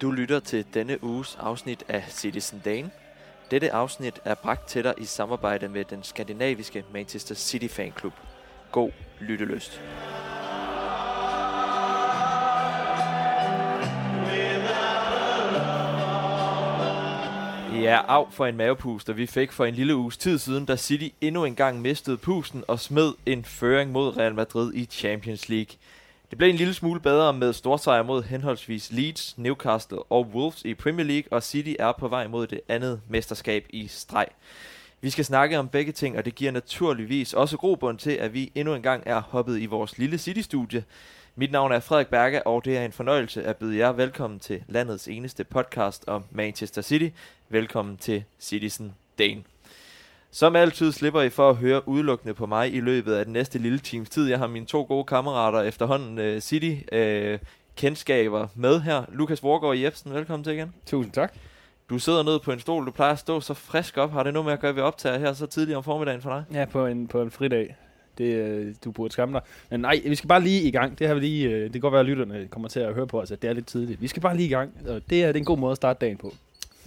Du lytter til denne uges afsnit af Citizen Dane. Dette afsnit er bragt til dig i samarbejde med den skandinaviske Manchester City Fanklub. God lyttelyst. Ja, af for en mavepuster vi fik for en lille uges tid siden, da City endnu en gang mistede pusten og smed en føring mod Real Madrid i Champions League. Det blev en lille smule bedre med storsejr mod henholdsvis Leeds, Newcastle og Wolves i Premier League, og City er på vej mod det andet mesterskab i streg. Vi skal snakke om begge ting, og det giver naturligvis også grobund til, at vi endnu en gang er hoppet i vores lille City-studie. Mit navn er Frederik Berge, og det er en fornøjelse at byde jer velkommen til landets eneste podcast om Manchester City. Velkommen til Citizen Dane. Som altid slipper I for at høre udelukkende på mig i løbet af den næste lille times tid. Jeg har mine to gode kammerater efterhånden uh, City uh, kendskaber med her. Lukas Vorgård Jebsen, velkommen til igen. Tusind tak. Du sidder nede på en stol, du plejer at stå så frisk op. Har det noget med at gøre, at vi optager her så tidligt om formiddagen for dig? Ja, på en, på en fridag. Det, øh, du burde skamme dig. Men nej, vi skal bare lige i gang. Det, har vi lige, øh, det kan godt være, at lytterne kommer til at høre på os, at det er lidt tidligt. Vi skal bare lige i gang, og det er, det er en god måde at starte dagen på.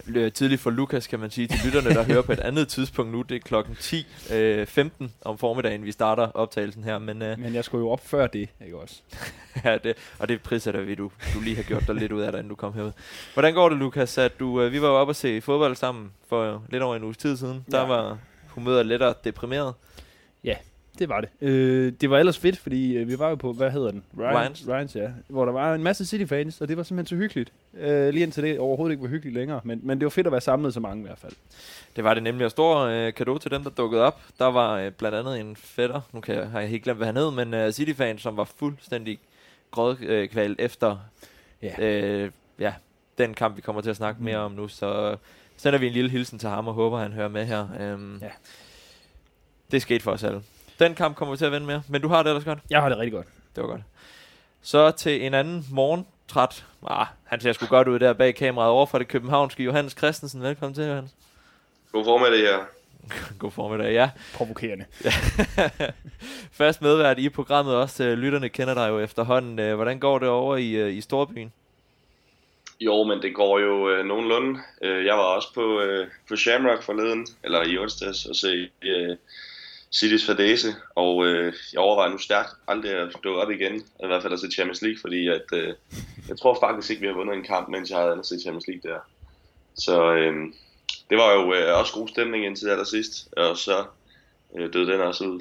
Øh, tidligt for Lukas, kan man sige, til lytterne, der hører på et andet tidspunkt nu. Det er klokken 10.15 øh, 15 om formiddagen, vi starter optagelsen her. Men, øh, Men jeg skulle jo op før det, ikke også? ja, det, og det prissætter vi, du, du lige har gjort dig lidt ud af dig, inden du kom herud. Hvordan går det, Lukas? At du, øh, vi var jo oppe og se fodbold sammen for lidt over en uges tid siden. Der Ja. var humøret lettere deprimeret. Det var det. Øh, det var ellers fedt, fordi øh, vi var jo på, hvad hedder den? Ryans. Ryans, ja. Hvor der var en masse City-fans, og det var simpelthen så hyggeligt. Øh, lige indtil det overhovedet ikke var hyggeligt længere. Men, men det var fedt at være samlet så mange i hvert fald. Det var det nemlig, og stor øh, kado til dem, der dukkede op. Der var øh, blandt andet en fætter, nu kan jeg, har jeg helt glemt, hvad han hed, men øh, City-fan, som var fuldstændig grådkvalt efter Ja. øh, ja, den kamp, vi kommer til at snakke Mm. mere om nu. Så sender vi en lille hilsen til ham, og håber, han hører med her. Øhm, Ja. Det skete for os alle. Den kamp kommer vi til at vende med, men du har det ellers godt. Jeg har det rigtig godt. Det var godt. Så til en anden morgentræt. Ah, han ser sgu godt ud der bag kameraet over fra det københavnske. Johannes Christensen, velkommen til, Johannes. God formiddag her. God formiddag, ja. Provokerende. Fast medvært i programmet også. øh, Lytterne kender dig jo efterhånden. Øh, Hvordan går det over i, øh, i Storbyen? Jo, men det går jo øh, nogenlunde. Jeg var også på, øh, på Shamrock forleden, eller i onsdags, og se øh, City's fadese, og øh, jeg overvejer nu stærkt aldrig at dukke op igen, i hvert fald at se Champions League, fordi at, øh, jeg tror faktisk ikke, vi har vundet en kamp, mens jeg havde andet set Champions League der. Så øh, det var jo øh, også god stemning indtil allersidst, og så øh, døde den også ud.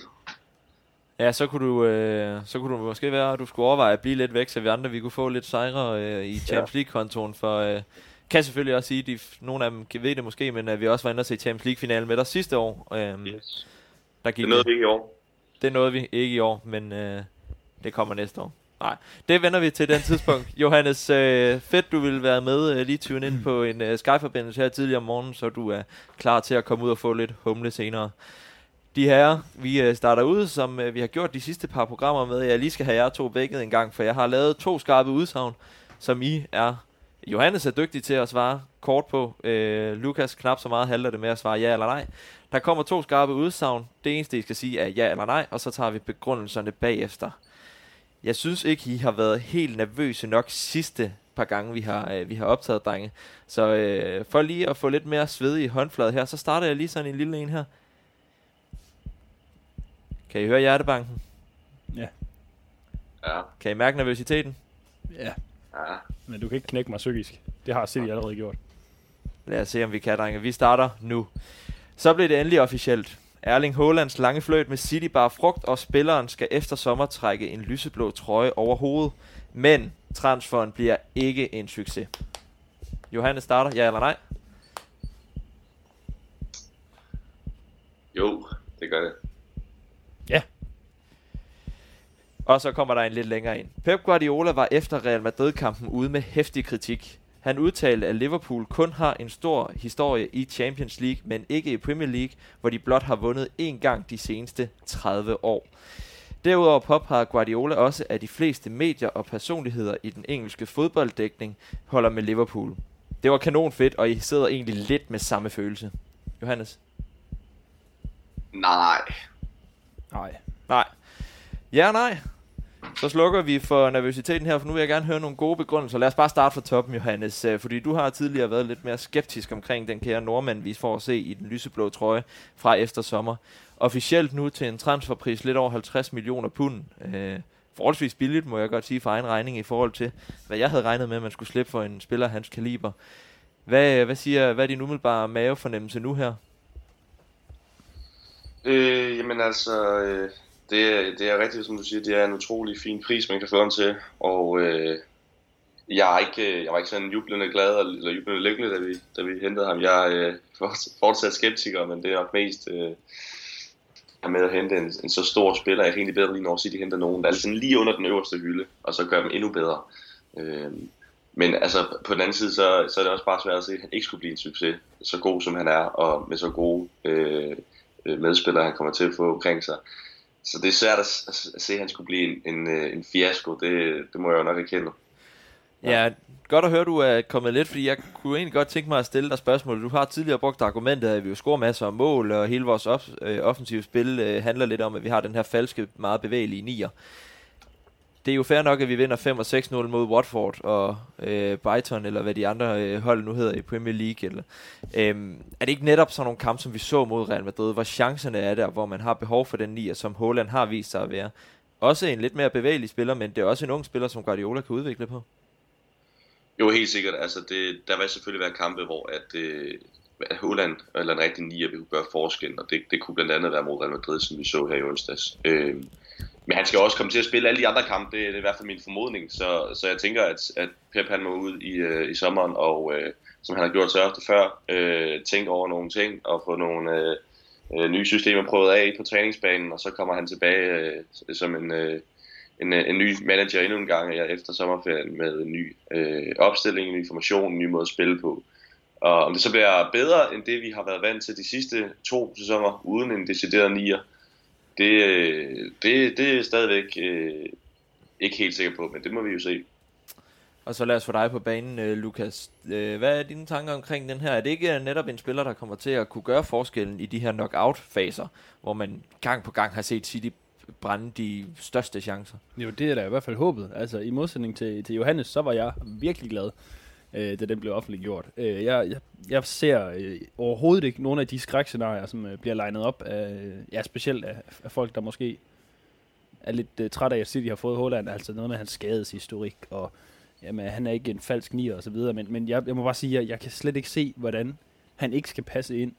Ja, så kunne du, øh, så kunne du måske være, at du skulle overveje at blive lidt væk, så vi andre vi kunne få lidt sejre øh, i Champions League-kontoen, for øh, kan selvfølgelig også sige, at de, nogle af dem ved det måske, men at vi også var inde og se Champions League-finalen med dig sidste år. Øh, Yes. Der gik Det nåede vi ikke i år. det nåede vi ikke i år, men øh, det kommer næste år. Nej, det vender vi til den tidspunkt. Johannes, øh, fedt du vil være med øh, lige tune ind på en øh, Skype-forbindelse her tidligere om morgenen, så du er klar til at komme ud og få lidt humle senere. De her, vi øh, starter ud, som øh, vi har gjort de sidste par programmer med. Jeg lige skal have jer to vækket en gang, for jeg har lavet to skarpe udsagn, som I er. Johannes er dygtig til at svare kort på. Øh, Lukas knap så meget halter det med at svare ja eller nej. Der kommer to skarpe udsagn. Det eneste, I skal sige, er ja eller nej, og så tager vi begrundelserne bagefter. Jeg synes ikke, I har været helt nervøse nok sidste par gange, vi har, øh, vi har optaget, drenge. Så øh, for lige at få lidt mere sved i håndfladet her, så starter jeg lige sådan en lille en her. Kan I høre hjertebanken? Ja. Ja, Kan I mærke nervøsiteten? Ja. ja. Men du kan ikke knække mig psykisk. Det har City allerede gjort. Lad os se, om vi kan, drenge. Vi starter nu. Så blev det endelig officielt. Erling Haalands lange fløjt med City bar frugt, og spilleren skal efter sommer trække en lyseblå trøje over hovedet. Men transferen bliver ikke en succes. Johannes starter, ja eller nej? Jo, det gør det. Og så kommer der en lidt længere ind. Pep Guardiola var efter Real Madrid-kampen ude med hæftig kritik. Han udtalte, at Liverpool kun har en stor historie i Champions League, men ikke i Premier League, hvor de blot har vundet én gang de seneste 30 år. Derudover påpeger Guardiola også, at de fleste medier og personligheder i den engelske fodbolddækning holder med Liverpool. Det var kanon fedt, og I sidder egentlig lidt med samme følelse. Johannes? Nej. Nej. Nej. Ja og nej. Så slukker vi for nervøsiteten her, for nu vil jeg gerne høre nogle gode begrundelser. Lad os bare starte fra toppen, Johannes. Øh, fordi du har tidligere været lidt mere skeptisk omkring den kære nordmand, vi får at se i den lyseblå trøje fra efter sommer. Officielt nu til en transferpris lidt over 50 millioner pund. Øh, forholdsvis billigt, må jeg godt sige, for egen regning i forhold til, hvad jeg havde regnet med, at man skulle slippe for en spiller af hans kaliber. Hvad, øh, hvad, siger, hvad er din umiddelbare mavefornemmelse nu her? Øh, jamen altså, øh, det, det er rigtigt, som du siger, det er en utrolig fin pris, man kan få ham til, og øh, jeg, er ikke, øh, jeg var ikke sådan jublende glad eller jublende lykkelig, da vi, da vi hentede ham. Jeg er øh, fortsat skeptiker, men det er nok mest øh, med at hente en, en så stor spiller. Jeg kan egentlig bedre lige når de henter nogen, der er sådan lige under den øverste hylde, og så gør dem endnu bedre. Øh, men altså, på den anden side, så, så er det også bare svært at se, at han ikke skulle blive en succes, så god som han er, og med så gode øh, øh medspillere, han kommer til at få omkring sig. Så det er svært at, at se, at han skulle blive en, en, øh, en fiasko, det, det må jeg jo nok erkende. Ja. ja, godt at høre, du er kommet lidt, fordi jeg kunne egentlig godt tænke mig at stille dig spørgsmål. Du har tidligere brugt argumentet, at vi jo scorer masser af mål, og hele vores op, øh, offensive spil øh, handler lidt om, at vi har den her falske, meget bevægelige nier det er jo fair nok, at vi vinder 5 og 6-0 mod Watford og øh, Brighton, eller hvad de andre øh, hold nu hedder i Premier League. Eller, øh, er det ikke netop sådan nogle kampe, som vi så mod Real Madrid, hvor chancerne er der, hvor man har behov for den nier, som Holland har vist sig at være? Også en lidt mere bevægelig spiller, men det er også en ung spiller, som Guardiola kan udvikle på. Jo, helt sikkert. Altså, det, der vil selvfølgelig være kampe, hvor at, øh, at Holland eller en rigtig nier vil kunne gøre forskellen, og det, det kunne blandt andet være mod Real Madrid, som vi så her i onsdags. Øh, men han skal også komme til at spille alle de andre kampe, det, det er i hvert fald min formodning. Så, så jeg tænker, at, at Pep han må ud i, øh, i sommeren, og øh, som han har gjort så ofte før, øh, tænke over nogle ting og få nogle øh, øh, nye systemer prøvet af på træningsbanen, og så kommer han tilbage øh, som en, øh, en, øh, en ny manager endnu en gang ja, efter sommerferien med en ny øh, opstilling, en ny information, en ny måde at spille på. Og om det så bliver bedre end det, vi har været vant til de sidste to sæsoner, uden en decideret nier, det, det, det er stadigvæk øh, ikke helt sikker på, men det må vi jo se. Og så lad os få dig på banen, øh, Lukas. Øh, hvad er dine tanker omkring den her? Er det ikke netop en spiller, der kommer til at kunne gøre forskellen i de her knockout-faser, hvor man gang på gang har set City brænde de største chancer? Jo, det er da i hvert fald håbet. Altså, i modsætning til, til Johannes, så var jeg virkelig glad øh, da den blev offentliggjort. Øh, jeg, jeg, jeg ser øh, overhovedet ikke nogen af de skrækscenarier, som øh, bliver legnet op af, ja, specielt af, af folk, der måske er lidt øh, træt af, at City har fået Holland, altså noget med hans skadeshistorik, og jamen, han er ikke en falsk nier og så videre, men, men jeg, jeg må bare sige, at jeg, jeg kan slet ikke se, hvordan han ikke skal passe ind.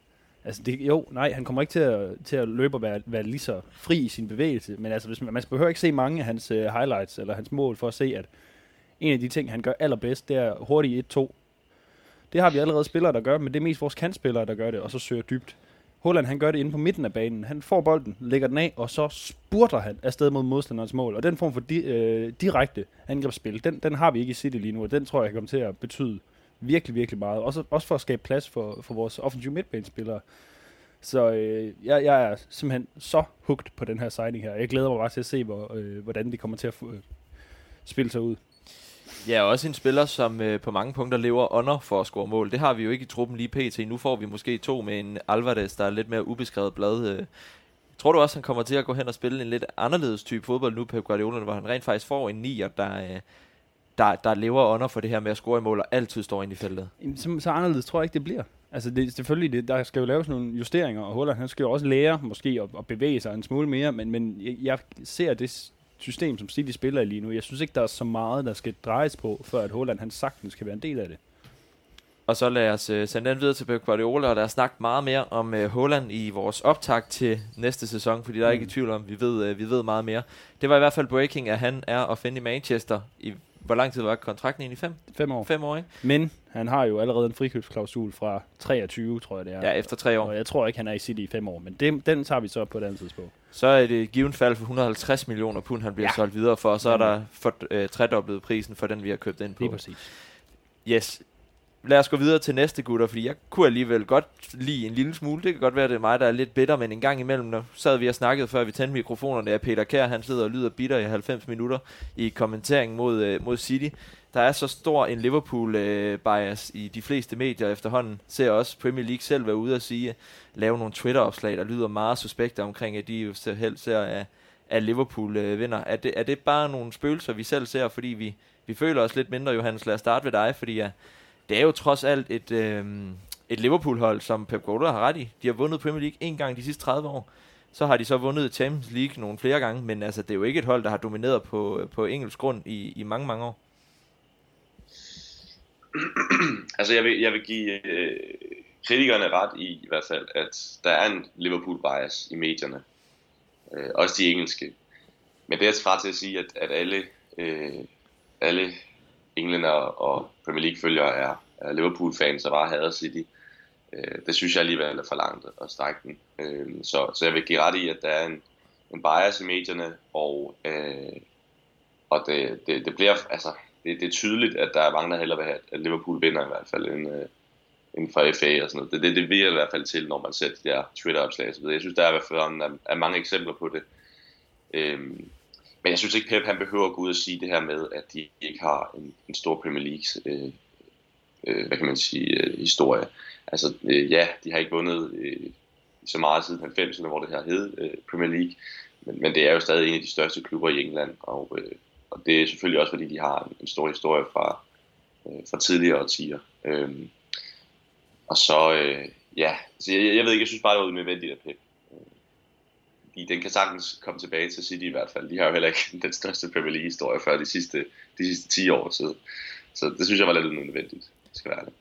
Altså det, jo, nej, han kommer ikke til at, til at løbe og være, være lige så fri i sin bevægelse, men altså hvis man, man behøver ikke se mange af hans øh, highlights eller hans mål for at se, at en af de ting, han gør allerbedst, det er hurtigt 1-2. Det har vi allerede spillere, der gør, men det er mest vores kantspillere, der gør det, og så søger dybt. Holland, han gør det inde på midten af banen. Han får bolden, lægger den af, og så spurter han afsted mod modstanderens mål. Og den form for di- øh, direkte angrebsspil, den, den har vi ikke i City lige nu, og den tror jeg kommer til at betyde virkelig, virkelig meget. Også, også for at skabe plads for, for vores offensive midtbanespillere. Så øh, jeg, jeg er simpelthen så hugt på den her signing her. Jeg glæder mig bare til at se, hvor, øh, hvordan det kommer til at øh, spille sig ud. Ja, også en spiller, som øh, på mange punkter lever under for at score mål. Det har vi jo ikke i truppen lige pt. Nu får vi måske to med en Alvarez, der er lidt mere ubeskrevet blad. Øh. Tror du også, han kommer til at gå hen og spille en lidt anderledes type fodbold nu, Pep Guardiola, hvor han rent faktisk får en nier, der, øh, der, der lever under for det her med at score i mål og altid står ind i feltet? Så, så anderledes tror jeg ikke, det bliver. Altså det, selvfølgelig, det, der skal jo laves nogle justeringer, og Holland han skal jo også lære måske at, at bevæge sig en smule mere, men, men jeg, jeg ser det system, som City spiller i lige nu. Jeg synes ikke, der er så meget, der skal drejes på, for at Holland han sagtens kan være en del af det. Og så lad os uh, sende den videre til Pep Guardiola, og lad os snakke meget mere om uh, Holland i vores optag til næste sæson, fordi der er mm. ikke i tvivl om, vi ved, uh, vi ved meget mere. Det var i hvert fald breaking, at han er at finde i Manchester i hvor lang tid var kontrakten egentlig? Fem? Fem år. Fem år, ikke? Men han har jo allerede en frikøbsklausul fra 23, tror jeg det er. Ja, efter tre år. Og jeg tror ikke, han er i City i fem år, men det, den tager vi så på et andet tidspunkt. Så er det et givet fald for 150 millioner pund, han bliver ja. solgt videre for, og så er der for, øh, tredoblet prisen for den, vi har købt ind på. Lige præcis. Yes. Lad os gå videre til næste gutter, fordi jeg kunne alligevel godt lide en lille smule. Det kan godt være, det er mig, der er lidt bitter, men en gang imellem, når sad vi og snakkede, før vi tændte mikrofonerne, at Peter Kær, han sidder og lyder bitter i 90 minutter i kommenteringen mod, øh, mod City der er så stor en Liverpool-bias øh, i de fleste medier efterhånden. Ser også Premier League selv være ude og sige, lave nogle Twitter-opslag, der lyder meget suspekte omkring, at de jo ser, at, at Liverpool øh, vinder. Er det, er det bare nogle spøgelser, vi selv ser, fordi vi, vi føler os lidt mindre, Johannes? Lad os starte ved dig, fordi ja, det er jo trods alt et, øh, et Liverpool-hold, som Pep Guardiola har ret i. De har vundet Premier League en gang de sidste 30 år. Så har de så vundet Champions League nogle flere gange, men altså, det er jo ikke et hold, der har domineret på, øh, på engelsk grund i, i mange, mange år. altså, jeg vil, jeg vil give øh, kritikerne ret i i hvert fald, at der er en Liverpool-bias i medierne. Øh, også de engelske. Men det er fra til at sige, at, at alle, øh, alle englænder og Premier League-følgere er, er Liverpool-fans og bare hader City. Øh, det synes jeg alligevel er for langt at strække den. Øh, så, så jeg vil give ret i, at der er en, en bias i medierne, og, øh, og det, det, det bliver, altså, det, det er tydeligt, at der er mange, der hellere vil have, at Liverpool vinder i hvert fald, end, øh, end for FA og sådan noget. Det, det, det vil i hvert fald til, når man ser de der Twitter-opslag og så videre. Jeg synes, der er i hvert fald er, er mange eksempler på det. Øhm, men jeg synes ikke, Pep han behøver at gå ud og sige det her med, at de ikke har en, en stor Premier League, øh, øh, hvad kan man sige, øh, historie. Altså, øh, ja, de har ikke vundet øh, så meget siden 90'erne, hvor det her hed øh, Premier League, men, men det er jo stadig en af de største klubber i England, og, øh, og det er selvfølgelig også, fordi de har en, en stor historie fra, øh, fra tidligere årtier. Øh, og så, øh, ja, så jeg, jeg ved ikke, jeg synes bare, det var nødvendigt at Pep. Øh, den kan sagtens komme tilbage til City i hvert fald. De har jo heller ikke den største Premier League-historie før de sidste, de sidste 10 år. Så, så det synes jeg var lidt nødvendigt, skal være det.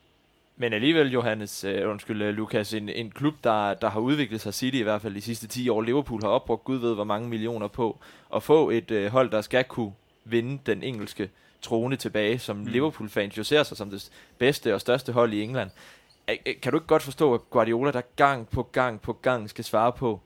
Men alligevel, Johannes, uh, undskyld, uh, Lukas, en, en klub, der, der har udviklet sig City i hvert fald de sidste 10 år. Liverpool har opbrugt gud ved hvor mange millioner på at få et uh, hold, der skal kunne vinde den engelske trone tilbage, som mm. Liverpool-fans jo ser sig som det bedste og største hold i England. Kan du ikke godt forstå, at Guardiola, der gang på gang på gang skal svare på,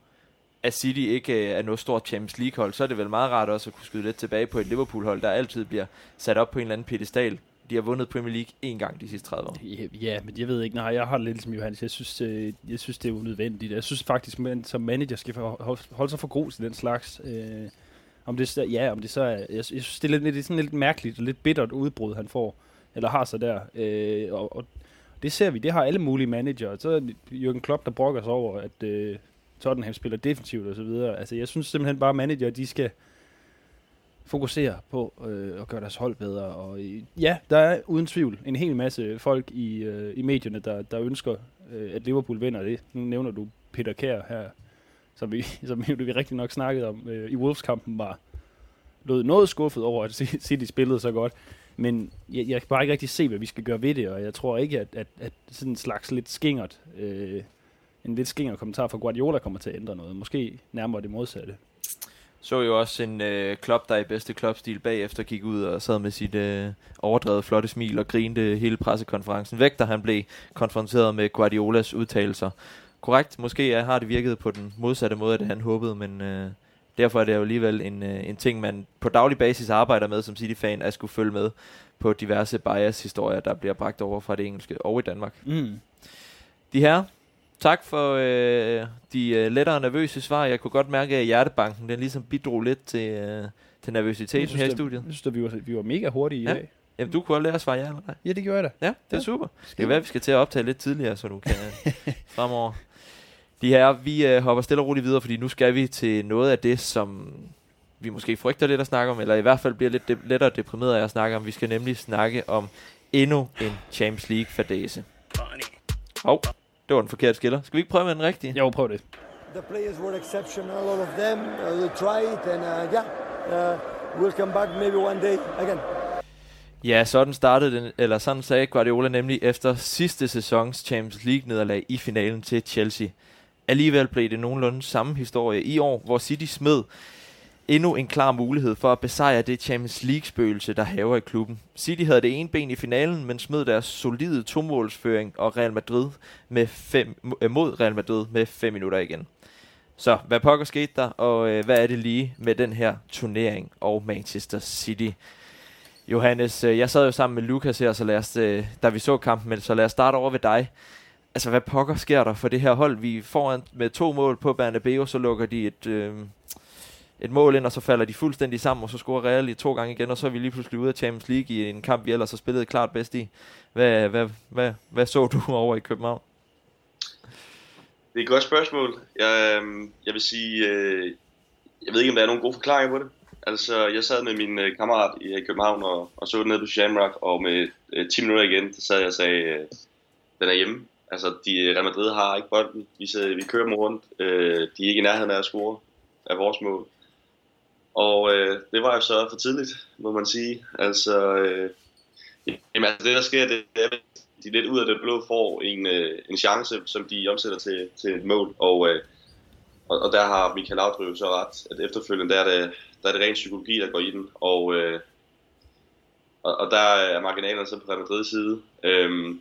at City ikke øh, er noget stort Champions League-hold, så er det vel meget rart også at kunne skyde lidt tilbage på et Liverpool-hold, der altid bliver sat op på en eller anden pedestal. De har vundet Premier League en gang de sidste 30 år. Ja, ja, men jeg ved ikke, nej, jeg har det lidt som Johannes. Jeg synes, øh, jeg synes det er unødvendigt. Jeg synes faktisk, at som manager skal holde sig for god til den slags. Øh, om det, så, ja, om det så er, jeg, jeg synes, det er, lidt, det er sådan lidt mærkeligt og lidt bittert udbrud, han får, eller har så der. Øh, og, og det ser vi, det har alle mulige manager. Så er Jürgen Klopp, der brokker sig over, at øh, Tottenham spiller defensivt og så videre. Altså, jeg synes simpelthen bare, at manager, de skal fokusere på øh, at gøre deres hold bedre. Og øh, ja, der er uden tvivl en hel masse folk i, øh, i medierne, der, der ønsker, øh, at Liverpool vinder det. Nu nævner du Peter Kær her, som vi, som vi rigtig nok snakkede om øh, i Wolves-kampen, var lød noget skuffet over, at City spillede så godt. Men jeg, jeg kan bare ikke rigtig se, hvad vi skal gøre ved det, og jeg tror ikke, at, at, at sådan en slags lidt skingert, øh, en lidt skingert kommentar fra Guardiola kommer til at ændre noget. Måske nærmere det modsatte. Så jo også en øh, klub, der i bedste klubstil bagefter gik ud og sad med sit øh, overdrevet flotte smil og grinte hele pressekonferencen væk, da han blev konfronteret med Guardiolas udtalelser. Korrekt, måske har det virket på den modsatte måde, at han håbede, men øh, derfor er det jo alligevel en, øh, en ting, man på daglig basis arbejder med som City-fan, at skulle følge med på diverse bias-historier, der bliver bragt over fra det engelske og i Danmark. Mm. De her, tak for øh, de øh, lettere nervøse svar. Jeg kunne godt mærke, at hjertebanken den ligesom bidrog lidt til, øh, til nervøsiteten her i studiet. Jeg synes, at vi var, vi var mega hurtige ja. i dag. Jamen, du kunne også lære at svare ja eller nej. Ja, det gjorde jeg da. Ja, det er ja. super. Det kan være, at vi skal til at optage lidt tidligere, så du kan fremover de her, vi øh, hopper stille og roligt videre, fordi nu skal vi til noget af det, som vi måske frygter lidt at snakke om, eller i hvert fald bliver lidt de- lettere deprimeret af at snakke om. Vi skal nemlig snakke om endnu en Champions League fadese. Åh, oh, det var en forkert skiller. Skal vi ikke prøve med den rigtige? Jo, prøv det. The players were exceptional, all of them. Uh, they tried, and uh, yeah, uh, we'll come back maybe one day again. Ja, sådan startede den, eller sådan sagde Guardiola nemlig efter sidste sæsons Champions League nederlag i finalen til Chelsea. Alligevel blev det nogenlunde samme historie i år, hvor City smed endnu en klar mulighed for at besejre det Champions League-spøgelse, der haver i klubben. City havde det ene ben i finalen, men smed deres solide tomålsføring og Real Madrid med fem, eh, mod Real Madrid med 5 minutter igen. Så hvad pokker skete der, og øh, hvad er det lige med den her turnering og Manchester City? Johannes, øh, jeg sad jo sammen med Lukas her, så lad os, øh, da vi så kampen, men så lad os starte over ved dig altså hvad pokker sker der for det her hold? Vi får med to mål på Bernabeu, så lukker de et, øh, et mål ind, og så falder de fuldstændig sammen, og så scorer Real i to gange igen, og så er vi lige pludselig ude af Champions League i en kamp, vi ellers har spillet klart bedst i. Hvad, hvad, hvad, hvad så du over i København? Det er et godt spørgsmål. Jeg, øhm, jeg vil sige, øh, jeg ved ikke, om der er nogen gode forklaringer på det. Altså, jeg sad med min øh, kammerat i øh, København og, og så det nede på Shamrock, og med øh, 10 minutter igen, så sad jeg og sagde, øh, den er hjemme. Altså, de, øh, Real Madrid har ikke bolden. Vi, sidder, vi kører dem rundt. Øh, de er ikke i nærheden af at score af vores mål. Og øh, det var jo så for tidligt, må man sige. Altså, øh, jamen, altså det der sker, det er, at de lidt ud af det blå får en, øh, en chance, som de omsætter til, til et mål. Og, øh, og, og der har Michael Laudrup så ret, at efterfølgende der er det, der er det ren psykologi, der går i den. Og, øh, og, og der er marginalerne så på Real Madrid's side. Øh,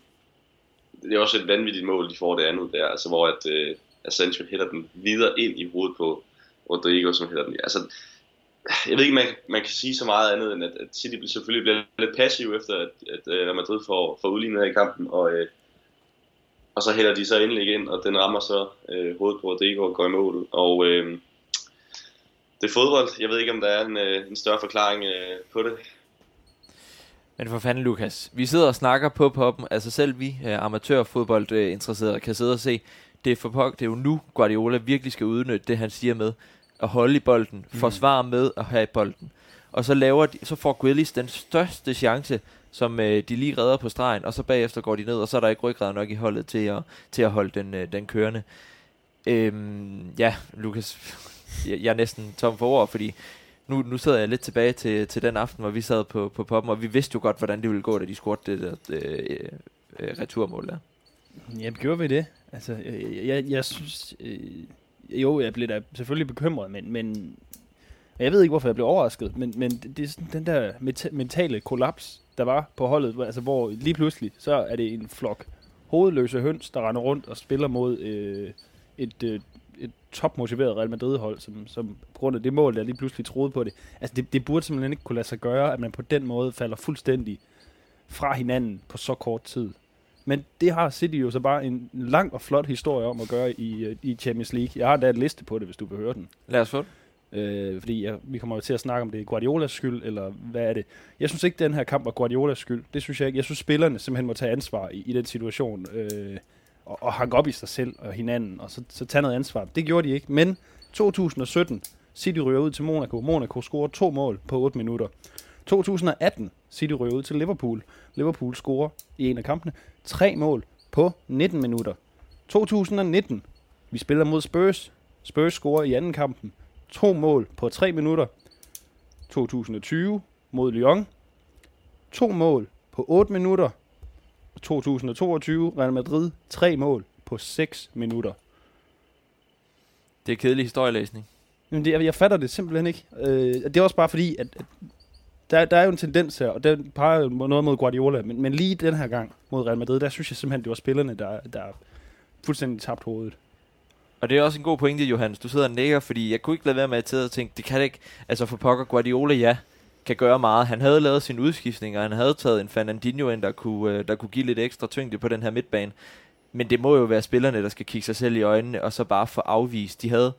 det er også et vanvittigt mål, de får det andet der, altså hvor at, øh, Asensio hætter den videre ind i hovedet på Rodrigo, som hætter den. Altså, jeg ved ikke, man, man kan sige så meget andet, end at, at City selvfølgelig bliver lidt passiv efter, at, at at Real Madrid får, får udlignet her i kampen, og, øh, og så hælder de så indlæg ind, og den rammer så øh, hovedet på Rodrigo og går i mål. Og øh, det er fodbold. Jeg ved ikke, om der er en, øh, en større forklaring øh, på det. Men for fanden, Lukas. Vi sidder og snakker på poppen. Altså selv vi, øh, amatørfodboldinteresserede, kan sidde og se, det er, for, det er jo nu, Guardiola virkelig skal udnytte det, han siger med at holde i bolden, mm. forsvare med at have i bolden. Og så laver de, så får Grealish den største chance, som øh, de lige redder på stregen, og så bagefter går de ned, og så er der ikke ryggrad nok i holdet til at, til at holde den, øh, den kørende. Øhm, ja, Lukas, jeg, jeg er næsten tom for ord, fordi nu, nu sidder jeg lidt tilbage til, til den aften, hvor vi sad på, på poppen, og vi vidste jo godt, hvordan det ville gå, da de scorede det der øh, øh, returmål der. Ja, gjorde vi det? Altså, jeg, jeg, jeg synes... Øh, jo, jeg blev da selvfølgelig bekymret, men, men jeg ved ikke, hvorfor jeg blev overrasket, men, men det, det er sådan den der mentale kollaps, der var på holdet, altså hvor lige pludselig, så er det en flok hovedløse høns, der render rundt og spiller mod øh, et, øh, et topmotiveret Real Madrid-hold, som, som på grund af det mål, der lige pludselig troede på det. Altså det, det burde simpelthen ikke kunne lade sig gøre, at man på den måde falder fuldstændig fra hinanden på så kort tid. Men det har City jo så bare en lang og flot historie om at gøre i, øh, i Champions League. Jeg har da en liste på det, hvis du vil høre den. Lad os få det. Øh, fordi jeg, vi kommer til at snakke om det er Guardiolas skyld, eller hvad er det? Jeg synes ikke, den her kamp var Guardiolas skyld. Det synes jeg ikke. Jeg synes, spillerne simpelthen må tage ansvar i, i den situation. Øh, og, og hanke op i sig selv og hinanden, og så, så tage noget ansvar. Det gjorde de ikke. Men 2017, City ryger ud til Monaco. Monaco scorer to mål på 8 minutter. 2018, City ryger ud til Liverpool. Liverpool scorer i en af kampene tre mål på 19 minutter. 2019, vi spiller mod Spurs. Spurs scorer i anden kampen to mål på 3 minutter. 2020 mod Lyon. To mål på 8 minutter. 2022 Real Madrid tre mål på 6 minutter. Det er kedelig historielæsning. Jamen det, jeg, jeg fatter det simpelthen ikke. Øh, det er også bare fordi, at, at der, der er jo en tendens her, og den peger jo noget mod Guardiola, men, men lige den her gang mod Real Madrid, der synes jeg simpelthen, det var spillerne, der, der fuldstændig tabt hovedet. Og det er også en god pointe, Johannes. Du sidder og nikker, fordi jeg kunne ikke lade være med at tænke, det kan det ikke. Altså for pokker Guardiola, ja, kan gøre meget. Han havde lavet sin udskiftning, og han havde taget en Fernandinho ind, der kunne, øh, der kunne give lidt ekstra tyngde på den her midtbane. Men det må jo være spillerne, der skal kigge sig selv i øjnene, og så bare få afvist. De havde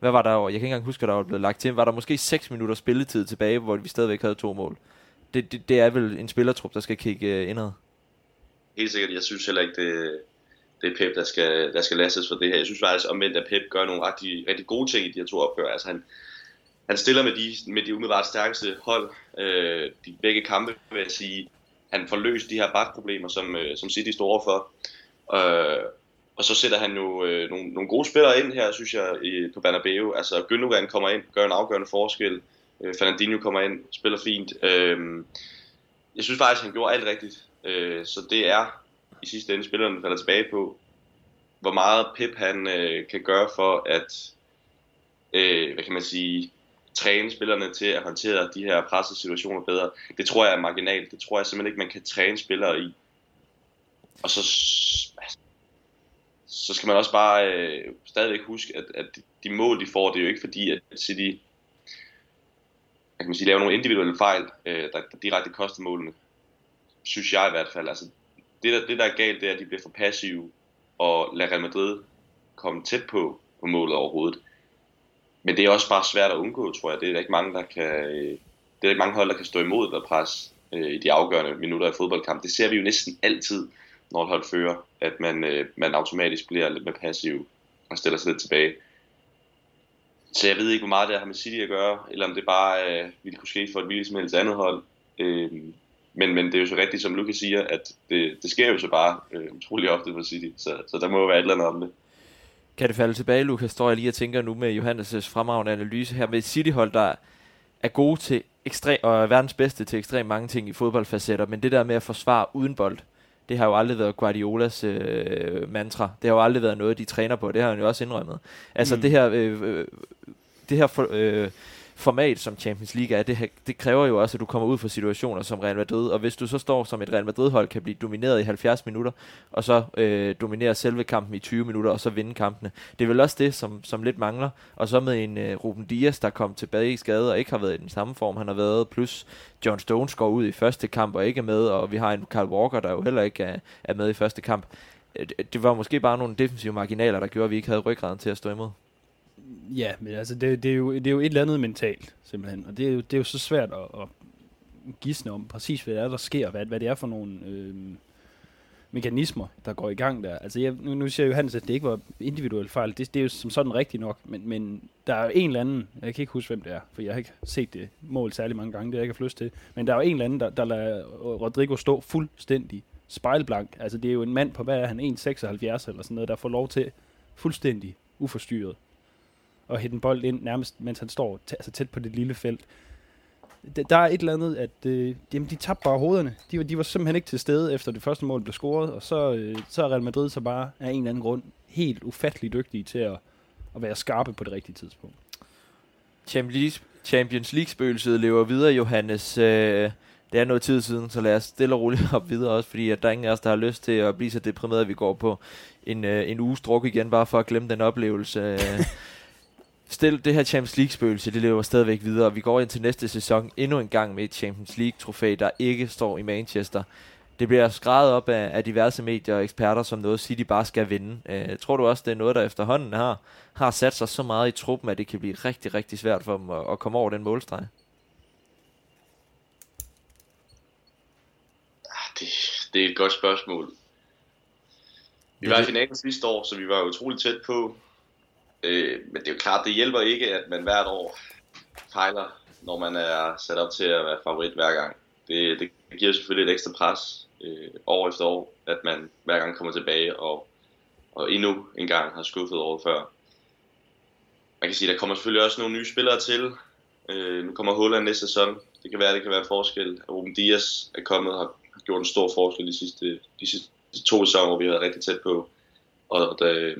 hvad var der? Jeg kan ikke engang huske, at der var blevet lagt til. Var der måske 6 minutter spilletid tilbage, hvor vi stadigvæk havde to mål? Det, det, det er vel en spillertrup, der skal kigge øh, indad. Helt sikkert. Jeg synes heller ikke, det, det er Pep, der skal, der skal lastes for det her. Jeg synes faktisk omvendt, at Pep gør nogle rigtig, rigtig gode ting i de her to opgør. Altså han, han stiller med de, med de umiddelbart stærkeste hold, øh, de begge kampe, vil jeg sige. Han får løst de her bakproblemer, som, øh, som City står overfor. Øh, og så sætter han jo øh, nogle, nogle gode spillere ind her, synes jeg, i, på Bernabeu. Altså Gündogan kommer ind, gør en afgørende forskel. Øh, Fernandinho kommer ind, spiller fint. Øh, jeg synes faktisk, han gjorde alt rigtigt. Øh, så det er i sidste ende spillerne falder tilbage på, hvor meget Pep han øh, kan gøre for at, øh, hvad kan man sige, træne spillerne til at håndtere de her pressede situationer bedre. Det tror jeg er marginalt. Det tror jeg simpelthen ikke, man kan træne spillere i. Og så altså, så skal man også bare øh, stadigvæk huske, at, at de mål, de får, det er jo ikke fordi, at City kan man sige, laver nogle individuelle fejl, øh, der, der direkte koster målene. Synes jeg i hvert fald. Altså, det, der, det, der er galt, det er, at de bliver for passive og lader Real Madrid komme tæt på, på målet overhovedet. Men det er også bare svært at undgå, tror jeg. Det er der ikke mange, der kan, øh, det er ikke mange hold, der kan stå imod ved pres øh, i de afgørende minutter i fodboldkamp. Det ser vi jo næsten altid når et hold fører, at man, øh, man automatisk bliver lidt mere passiv og stiller sig lidt tilbage. så jeg ved ikke, hvor meget det har med City at gøre, eller om det bare øh, ville kunne ske for et hvilket som helst andet hold. Øh, men, men det er jo så rigtigt, som Lukas siger, at det, det sker jo så bare øh, utrolig ofte for City, så, så der må jo være et eller andet om det. Kan det falde tilbage, Lukas, står jeg lige og tænker nu med Johannes' fremragende analyse her med City-hold, der er gode til ekstrem, og er verdens bedste til ekstremt mange ting i fodboldfacetter, men det der med at forsvare uden bold, det har jo aldrig været Guardiolas øh, mantra. Det har jo aldrig været noget, de træner på. Det har han jo også indrømmet. Altså mm. det her, øh, øh, det her for, øh, format, som Champions League er, det, det kræver jo også, at du kommer ud for situationer som Real Madrid, og hvis du så står som et Real Madrid-hold, kan blive domineret i 70 minutter, og så øh, dominere selve kampen i 20 minutter, og så vinde kampene. Det er vel også det, som, som lidt mangler, og så med en øh, Ruben Dias, der kom tilbage i skade, og ikke har været i den samme form, han har været, plus John Stones går ud i første kamp og ikke er med, og vi har en Carl Walker, der jo heller ikke er, er med i første kamp. Øh, det var måske bare nogle defensive marginaler, der gjorde, at vi ikke havde ryggraden til at stå imod. Ja, men altså, det, det, er jo, det er jo et eller andet mentalt, simpelthen. Og det er jo, det er jo så svært at, at gisne om præcis, hvad det er, der sker, hvad, hvad det er for nogle øh, mekanismer, der går i gang der. Altså, jeg, nu, nu siger Johannes, at det ikke var individuelt fejl. Det, det er jo som sådan rigtigt nok, men, men der er jo en eller anden, jeg kan ikke huske, hvem det er, for jeg har ikke set det mål særlig mange gange, det har jeg ikke haft lyst til, men der er jo en eller anden, der, der lader Rodrigo stå fuldstændig spejlblank. Altså, det er jo en mand på, hvad er han, 1,76 eller sådan noget, der får lov til fuldstændig uforstyrret og hætte en bold ind, nærmest mens han står altså tæt på det lille felt. Der er et eller andet, at øh, jamen, de tabte bare hovederne. De var, de var simpelthen ikke til stede, efter det første mål blev scoret, og så, øh, så er Real Madrid så bare af en eller anden grund helt ufattelig dygtige til at, at være skarpe på det rigtige tidspunkt. Champions League-spøgelset lever videre, Johannes. Øh, det er noget tid siden, så lad os stille og roligt op videre også, fordi at der er ingen af os, der har lyst til at blive så deprimeret, at vi går på en, øh, en uges druk igen, bare for at glemme den oplevelse. Stil, det her Champions League-spøgelse, det lever stadigvæk videre, og vi går ind til næste sæson endnu en gang med et Champions League-trofæ, der ikke står i Manchester. Det bliver skrevet op af, af diverse medier og eksperter, som noget City bare skal vinde. Uh, tror du også, det er noget, der efterhånden har, har sat sig så meget i truppen, at det kan blive rigtig, rigtig svært for dem at, at komme over den målstreg? Ah, det, det er et godt spørgsmål. Vi var i finalen sidste år, så vi var utroligt tæt på. Øh, men det er jo klart, det hjælper ikke, at man hvert år fejler, når man er sat op til at være favorit hver gang. Det, det giver selvfølgelig et ekstra pres øh, år efter år, at man hver gang kommer tilbage og, og endnu en gang har skuffet året før. Man kan sige, der kommer selvfølgelig også nogle nye spillere til. Øh, nu kommer Holland næste sæson. Det kan være, det kan være forskel. Ruben Dias er kommet og har, gjort en stor forskel de sidste, de sidste to sæsoner, hvor vi har været rigtig tæt på. Og der, øh,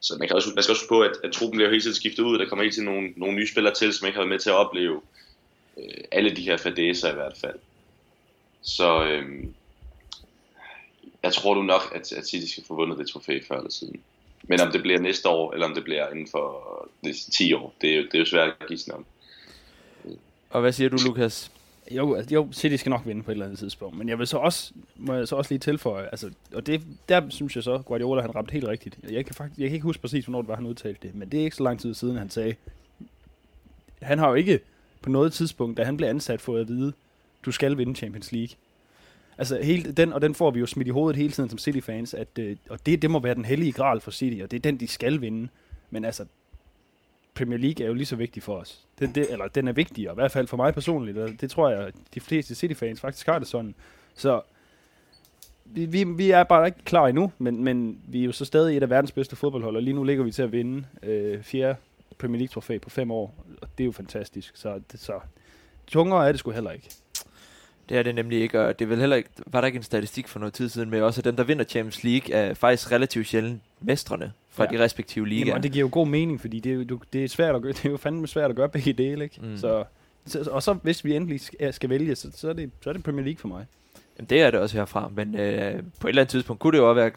så man, kan også, man skal også på, at, at truppen bliver hele tiden skiftet ud. Der kommer hele tiden nogle, nogle nye spillere til, som ikke har været med til at opleve øh, alle de her fadæser i hvert fald. Så øh, jeg tror du nok, at, at City skal få vundet det trofæ før eller siden. Men om det bliver næste år, eller om det bliver inden for næste 10 år, det er, jo, det er jo svært at gisne om. Og hvad siger du, Lukas? Jo, altså, jo, City skal nok vinde på et eller andet tidspunkt, men jeg vil så også, må jeg så også lige tilføje, altså, og det, der synes jeg så, Guardiola han ramte helt rigtigt. Jeg kan, faktisk, jeg kan ikke huske præcis, hvornår det var, han udtalte det, men det er ikke så lang tid siden, han sagde, han har jo ikke på noget tidspunkt, da han blev ansat, fået at vide, du skal vinde Champions League. Altså, hele, den, og den får vi jo smidt i hovedet hele tiden som City-fans, at, øh, og det, det må være den hellige gral for City, og det er den, de skal vinde. Men altså, Premier League er jo lige så vigtig for os. Den, det, eller den er vigtigere, i hvert fald for mig personligt, og det tror jeg, de fleste City-fans faktisk har det sådan. Så vi, vi, vi er bare ikke klar endnu, men, men vi er jo så stadig et af verdens bedste fodboldhold, og lige nu ligger vi til at vinde øh, fjerde Premier League-trofæ på fem år, og det er jo fantastisk. Så, det, så tungere er det sgu heller ikke. Det er det nemlig ikke, og det er vel heller ikke, var der ikke en statistik for noget tid siden med også, at dem, der vinder Champions League, er faktisk relativt sjældent mestrene fra ja. de respektive ligaer. Jamen, og det giver jo god mening, fordi det er, jo, det er, svært at gøre, det er jo fandme svært at gøre begge dele, ikke? Mm. Så, så, og så hvis vi endelig skal, skal vælge, så, så, er det, så er det Premier League for mig. Jamen, det er det også herfra, men øh, på et eller andet tidspunkt kunne det jo også være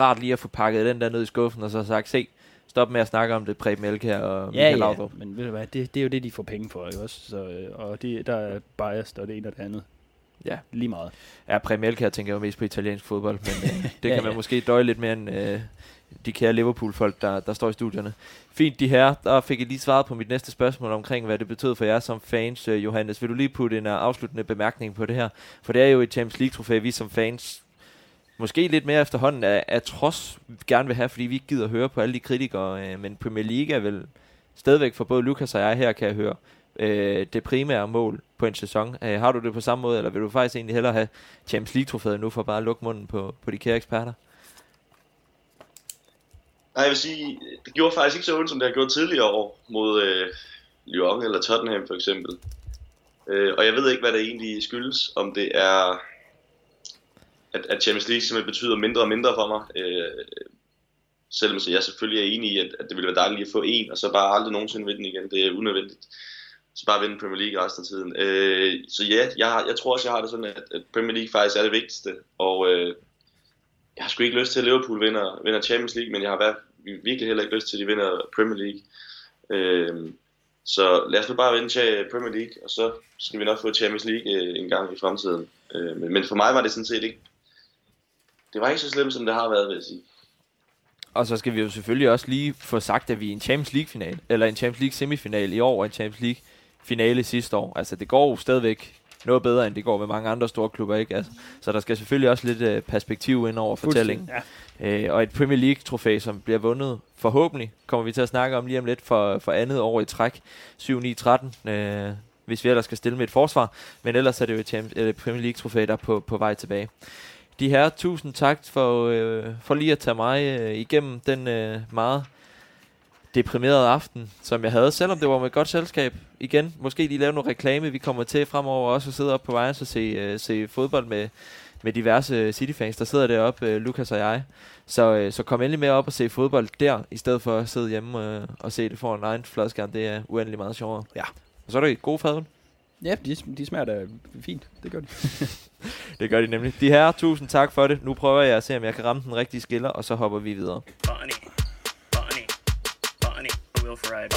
rart lige at få pakket den der ned i skuffen, og så sagt, se, stop med at snakke om det, Preben Elkær og ja, Michael ja, Laudrup. men ved du hvad, det, det er jo det, de får penge for, ikke også? Så, øh, og det, der er biased, og det ene og det andet. Ja. Lige meget. Ja, Preben Elkær tænker jo mest på italiensk fodbold, men øh, det ja, kan man ja. måske døje lidt mere end øh, de kære Liverpool-folk, der, der står i studierne. Fint, de her. Der fik jeg lige svaret på mit næste spørgsmål omkring, hvad det betød for jer som fans. Uh, Johannes, vil du lige putte en afsluttende bemærkning på det her? For det er jo et Champions League-trofæ, vi som fans måske lidt mere efterhånden er, er trods gerne vil have, fordi vi ikke gider at høre på alle de kritikere. øh, men Premier League er vel stadigvæk for både Lukas og jeg her, kan jeg høre, øh, det primære mål på en sæson. Øh, har du det på samme måde, eller vil du faktisk egentlig hellere have Champions League-trofæet nu, for bare at lukke munden på, på de kære eksperter? Nej, jeg vil sige, det gjorde faktisk ikke så ondt, som det har gjort tidligere år mod øh, Lyon eller Tottenham for eksempel. Øh, og jeg ved ikke, hvad det egentlig skyldes, om det er, at, at Champions League simpelthen betyder mindre og mindre for mig. Øh, selvom så jeg selvfølgelig er enig i, at, at det ville være dejligt at få en, og så bare aldrig nogensinde vinde igen. Det er unødvendigt. Så bare vinde Premier League resten af tiden. Øh, så ja, jeg, jeg tror også, jeg har det sådan, at, at Premier League faktisk er det vigtigste. Og øh, jeg har sgu ikke lyst til, at Liverpool vinder, vinder Champions League, men jeg har været, virkelig heller ikke lyst til, at de vinder Premier League. Øh, så lad os nu bare vinde til Premier League, og så skal vi nok få Champions League øh, en gang i fremtiden. Øh, men, men for mig var det sådan set ikke... Det var ikke så slemt, som det har været, vil jeg sige. Og så skal vi jo selvfølgelig også lige få sagt, at vi er i en Champions League final, eller en Champions League semifinal i år, og en Champions League finale sidste år. Altså det går jo stadigvæk noget bedre, end det går med mange andre store klubber, ikke? Altså, så der skal selvfølgelig også lidt øh, perspektiv ind over fortællingen. Ja. Øh, og et Premier League-trofæ, som bliver vundet forhåbentlig, kommer vi til at snakke om lige om lidt for, for andet år i træk. 7-9-13, øh, hvis vi ellers skal stille med et forsvar. Men ellers er det jo et, Champions, et Premier League-trofæ, der er på, på vej tilbage. De her, tusind tak for, øh, for lige at tage mig øh, igennem den øh, meget deprimerede aften, som jeg havde, selvom det var med et godt selskab. Igen, måske lige lave noget reklame. Vi kommer til fremover også at sidde op på vejen og se, uh, se fodbold med, med diverse City-fans, der sidder deroppe, uh, Lukas og jeg. Så, uh, så kom endelig med op og se fodbold der, i stedet for at sidde hjemme uh, og se det for en egen fladskærm. Det er uendelig meget sjovere. Ja. Og så er det god fadøl. Ja, de, de smager da fint. Det gør de. det gør de nemlig. De her, tusind tak for det. Nu prøver jeg at se, om jeg kan ramme den rigtige skiller, og så hopper vi videre. Bonnie. Will Ferrari,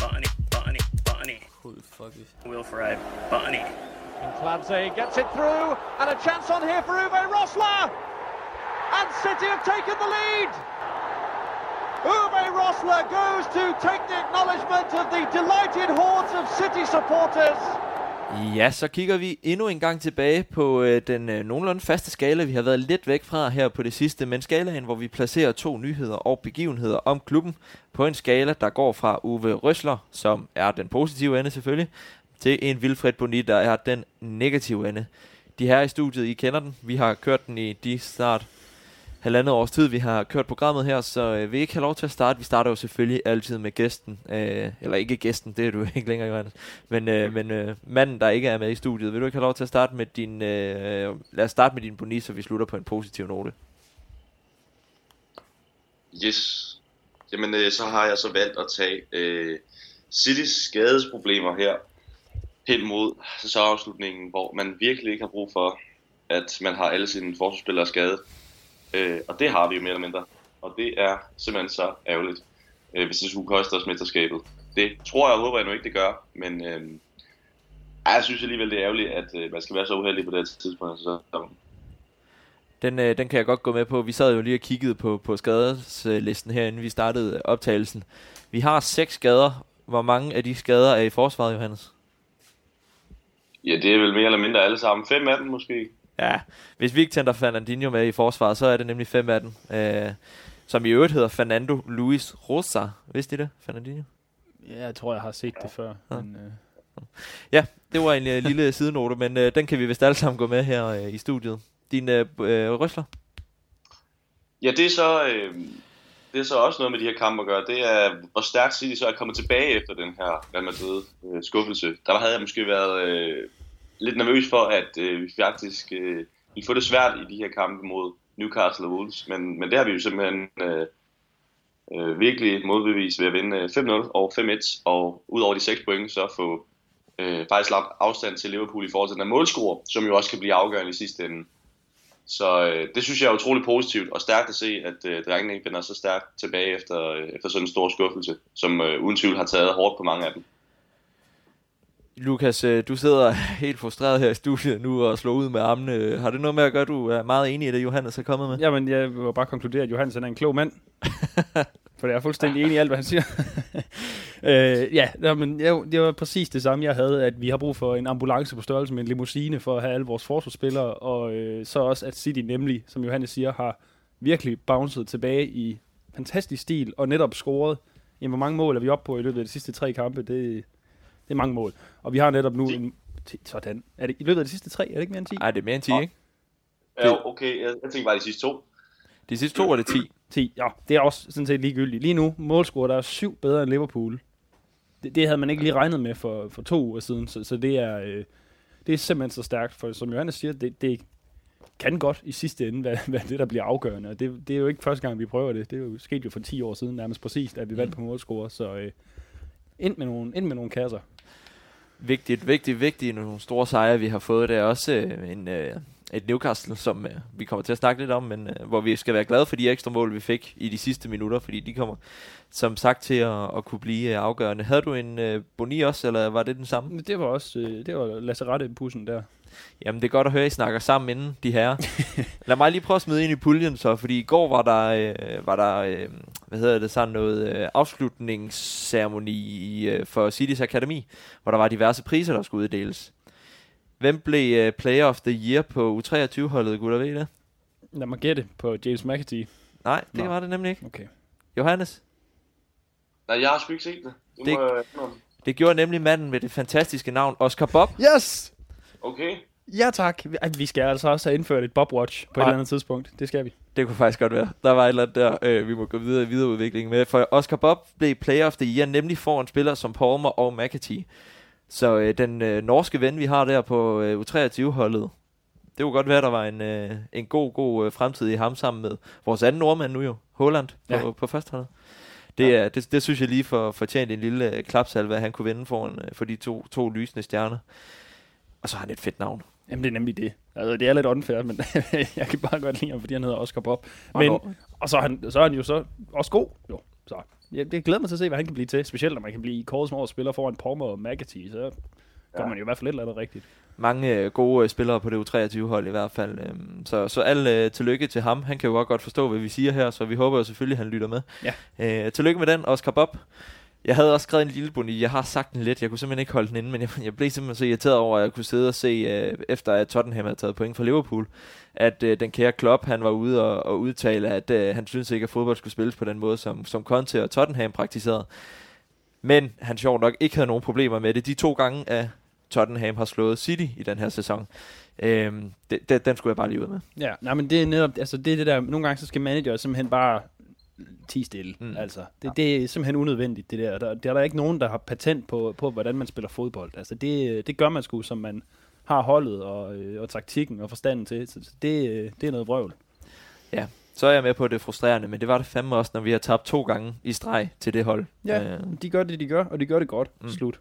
Botany, Botany, Botany. Who the fuck is Will Ferrari, Botany. And Clancy gets it through, and a chance on here for Uwe Rosler! And City have taken the lead! Uwe Rosler goes to take the acknowledgement of the delighted hordes of City supporters. Ja, så kigger vi endnu en gang tilbage på øh, den øh, nogenlunde faste skala, vi har været lidt væk fra her på det sidste, men skalaen, hvor vi placerer to nyheder og begivenheder om klubben på en skala, der går fra Uwe Røsler, som er den positive ende selvfølgelig, til en Vilfred Boni, der er den negative ende. De her i studiet, I kender den. Vi har kørt den i de snart halvandet års tid, vi har kørt programmet her, så øh, vi ikke have lov til at starte. Vi starter jo selvfølgelig altid med gæsten, øh, eller ikke gæsten, det er du ikke længere, Johannes, men, øh, men øh, manden, der ikke er med i studiet. Vil du ikke have lov til at starte med din, øh, lad os starte med din boni, så vi slutter på en positiv note. Yes. Jamen, øh, så har jeg så valgt at tage øh, Citys skadesproblemer her hen mod sæsonafslutningen, hvor man virkelig ikke har brug for, at man har alle sine forsvarsspillere skadet. Øh, og det har vi jo mere eller mindre. Og det er simpelthen så ærgerligt, øh, hvis det skulle koste os mesterskabet. Det tror jeg og håber jeg nu ikke, det gør. Men øh, jeg synes alligevel, det er ærgerligt, at øh, man skal være så uheldig på det tidspunkt. Så, den, øh, den kan jeg godt gå med på. Vi sad jo lige og kiggede på, på skadeslisten her, inden vi startede optagelsen. Vi har seks skader. Hvor mange af de skader er i forsvaret, Johannes? Ja, det er vel mere eller mindre alle sammen. Fem af dem måske. Ja, hvis vi ikke tænder Fernandinho med i forsvaret, så er det nemlig fem af dem. Øh, som i øvrigt hedder Fernando Luis Rosa. Vidste I det, Fernandinho? Ja, jeg tror, jeg har set det før. Ja, men, øh. ja det var en uh, lille sidenote, men uh, den kan vi vist alle sammen gå med her uh, i studiet. Din uh, uh, røsler? Ja, det er så... Øh det er så også noget med de her kampe at gøre, det er, hvor stærkt City så er kommet tilbage efter den her Real Madrid øh, skuffelse. Der havde jeg måske været øh, lidt nervøs for, at øh, vi faktisk øh, ville få det svært i de her kampe mod Newcastle og Wolves. Men, men det har vi jo simpelthen øh, øh, virkelig modbevist ved at vinde øh, 5-0 og 5-1. Og ud over de 6 point, så få øh, faktisk lagt afstand til Liverpool i forhold til den målscore, som jo også kan blive afgørende i sidste ende. Så øh, det synes jeg er utrolig positivt og stærkt at se, at øh, drengene ikke vender så stærkt tilbage efter, øh, efter sådan en stor skuffelse, som øh, uden tvivl har taget hårdt på mange af dem. Lukas, øh, du sidder helt frustreret her i studiet nu og slår ud med armene. Har det noget med at gøre, at du er meget enig i det, Johannes er kommet med? Jamen, jeg vil bare konkludere, at Johannes er en klog mand. For jeg er fuldstændig enig i alt, hvad han siger. øh, ja, men det var præcis det samme, jeg havde, at vi har brug for en ambulance på størrelse med en limousine for at have alle vores forsvarsspillere, og øh, så også, at City nemlig, som Johannes siger, har virkelig bounced tilbage i fantastisk stil, og netop scoret Jamen, hvor mange mål er vi oppe på i løbet af de sidste tre kampe? Det, det er mange mål. Og vi har netop nu en... Sådan. Er det i løbet af de sidste tre? Er det ikke mere end 10? Ej, det er mere end 10, Nå. ikke? Ja, okay, jeg, jeg tænker bare de sidste to. De sidste to er det 10. 10. Ja, det er også sådan set ligegyldigt. Lige nu, målscore, der er syv bedre end Liverpool. Det, det havde man ikke lige regnet med for, for to uger siden, så, så det er... Øh, det er simpelthen så stærkt, for som Johannes siger, det, det kan godt i sidste ende være, være det, der bliver afgørende. Og det, det er jo ikke første gang, vi prøver det. Det er jo sket jo for 10 år siden, nærmest præcis, at vi vandt på målscore. Så øh, ind, med nogle, ind med nogle kasser. Vigtigt, vigtigt, vigtigt. Nogle store sejre, vi har fået. Det er også øh, en, øh, et Newcastle, som øh, vi kommer til at snakke lidt om, men øh, hvor vi skal være glade for de ekstra mål, vi fik i de sidste minutter, fordi de kommer som sagt til at, at kunne blive øh, afgørende. Havde du en øh, Boni også, eller var det den samme? Det var også øh, det var Lasse Rette pussen der. Jamen, det er godt at høre, at I snakker sammen inden, de her. Lad mig lige prøve at smide ind i puljen så, fordi i går var der, øh, var der øh, hvad hedder det, sådan noget øh, afslutningsceremoni øh, for Cities Akademi, hvor der var diverse priser, der skulle uddeles. Hvem blev øh, Player of the Year på U23-holdet, gutter, ved I det? Lad mig gætte på James McAtee. Nej, det Nå. var det nemlig ikke. Okay. Johannes? Nej, jeg har sgu ikke set det. Det, Det- må indrømme. Det gjorde nemlig manden med det fantastiske navn, Oscar Bob. Yes! Okay. Ja tak. Vi- Ej, Vi skal altså også have indført et Bob Watch på et Ej. eller andet tidspunkt. Det skal vi. Det kunne faktisk godt være. Der var et eller andet der, øh, vi må gå videre i videreudviklingen med. For Oscar Bob blev Player of the Year, nemlig for en spiller som Palmer og McAtee. Så øh, den øh, norske ven, vi har der på øh, U23-holdet, det kunne godt være, der var en, øh, en god, god øh, fremtid i ham sammen med vores anden nordmand nu jo, Holland, på, Ja. ja. på førsteholdet. Det, er, det, det synes jeg lige for fortjent en lille øh, klapsalve, at han kunne vinde foran, øh, for de to, to lysende stjerner. Og så har han et fedt navn. Jamen det er nemlig det. Altså det er lidt unfair, men jeg kan bare godt lide ham, fordi han hedder Oscar Bob. Men, Og- og så er, han, så er han jo så også god. Jo, så. Ja, det glæder mig til at se, hvad han kan blive til. Specielt når man kan blive kåret som årets spiller foran Palmer og McAtee, så gør Ja. man jo i hvert fald lidt eller rigtigt. mange øh, gode øh, spillere på det U23-hold i hvert fald. Øhm, så, så al øh, tillykke til ham. Han kan jo godt, godt forstå, hvad vi siger her, så vi håber jo selvfølgelig, at han lytter med. Ja. Øh, tillykke med den, Oscar Bob. Jeg havde også skrevet en lille boni. Jeg har sagt den lidt. Jeg kunne simpelthen ikke holde den inde, men jeg, jeg blev simpelthen så irriteret over, at jeg kunne sidde og se, øh, efter at Tottenham havde taget point fra Liverpool, at øh, den kære Klopp, han var ude og, og udtale, at øh, han synes ikke, at fodbold skulle spilles på den måde, som, som Conte og Tottenham praktiserede. Men han sjovt nok ikke havde nogen problemer med det. De to gange, at Tottenham har slået City i den her sæson. øh, det, det, den skulle jeg bare lige ud med. Ja, nej, men det er netop, altså det er det der, nogle gange så skal manager simpelthen bare tige stille. Mm. Altså, det, det er simpelthen unødvendigt, det der. der. Der er der ikke nogen, der har patent på, på hvordan man spiller fodbold. Altså, det, det gør man sgu, som man har holdet og, øh, og taktikken og forstanden til. Så det, øh, det er noget vrøvl. Så er jeg med på, at det er frustrerende, men det var det fandme også, når vi har tabt to gange i streg til det hold. Ja, Øh, de gør det, de gør, og de gør det godt. Mm. Slut.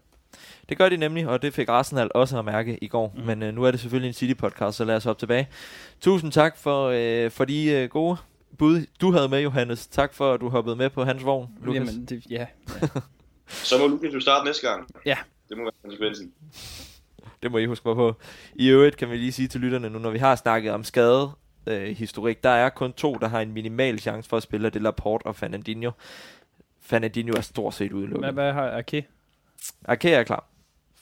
det gør de nemlig, og det fik Arsenal også at mærke i går. Mm. Men øh, nu er det selvfølgelig en City-podcast, så lad os hoppe tilbage. Tusind tak for, øh, for de øh, gode bud, du havde med, Johannes. Tak for, at du hoppede med på hans vogn, Lukas. Jamen, det, ja. Så må Lukas jo starte næste gang. Ja. Det må være konsekvensen. Det må I huske mig på. I øvrigt kan vi lige sige til lytterne nu, når vi har snakket om skade øh, historik, der er kun to, der har en minimal chance for at spille, og det er Laporte og Fernandinho. Fernandinho er stort set udelukket. hvad har Ake? Ake er klar.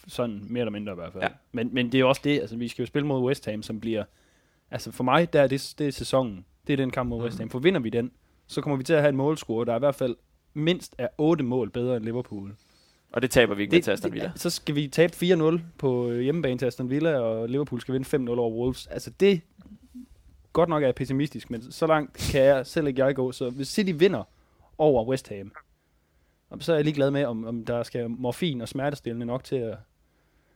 Sådan mere eller mindre i hvert fald. Ja. Men, men det er også det, altså vi skal jo spille mod West Ham, som bliver, altså for mig, der er det, det er sæsonen. Det er den kamp mod Mhm. West Ham. For vinder vi den, så kommer vi til at have en målscore, der er i hvert fald mindst er 8 mål bedre end Liverpool. Og det taber vi ikke med til Aston Villa. så skal vi tabe 4-0 på øh, hjemmebane til Aston Villa, og Liverpool skal vinde 5-0 over Wolves. Altså det, godt nok er jeg pessimistisk, men så langt kan jeg selv ikke jeg gå. Så hvis City vinder over West Ham, så er jeg lige glad med, om, om der skal morfin og smertestillende nok til at,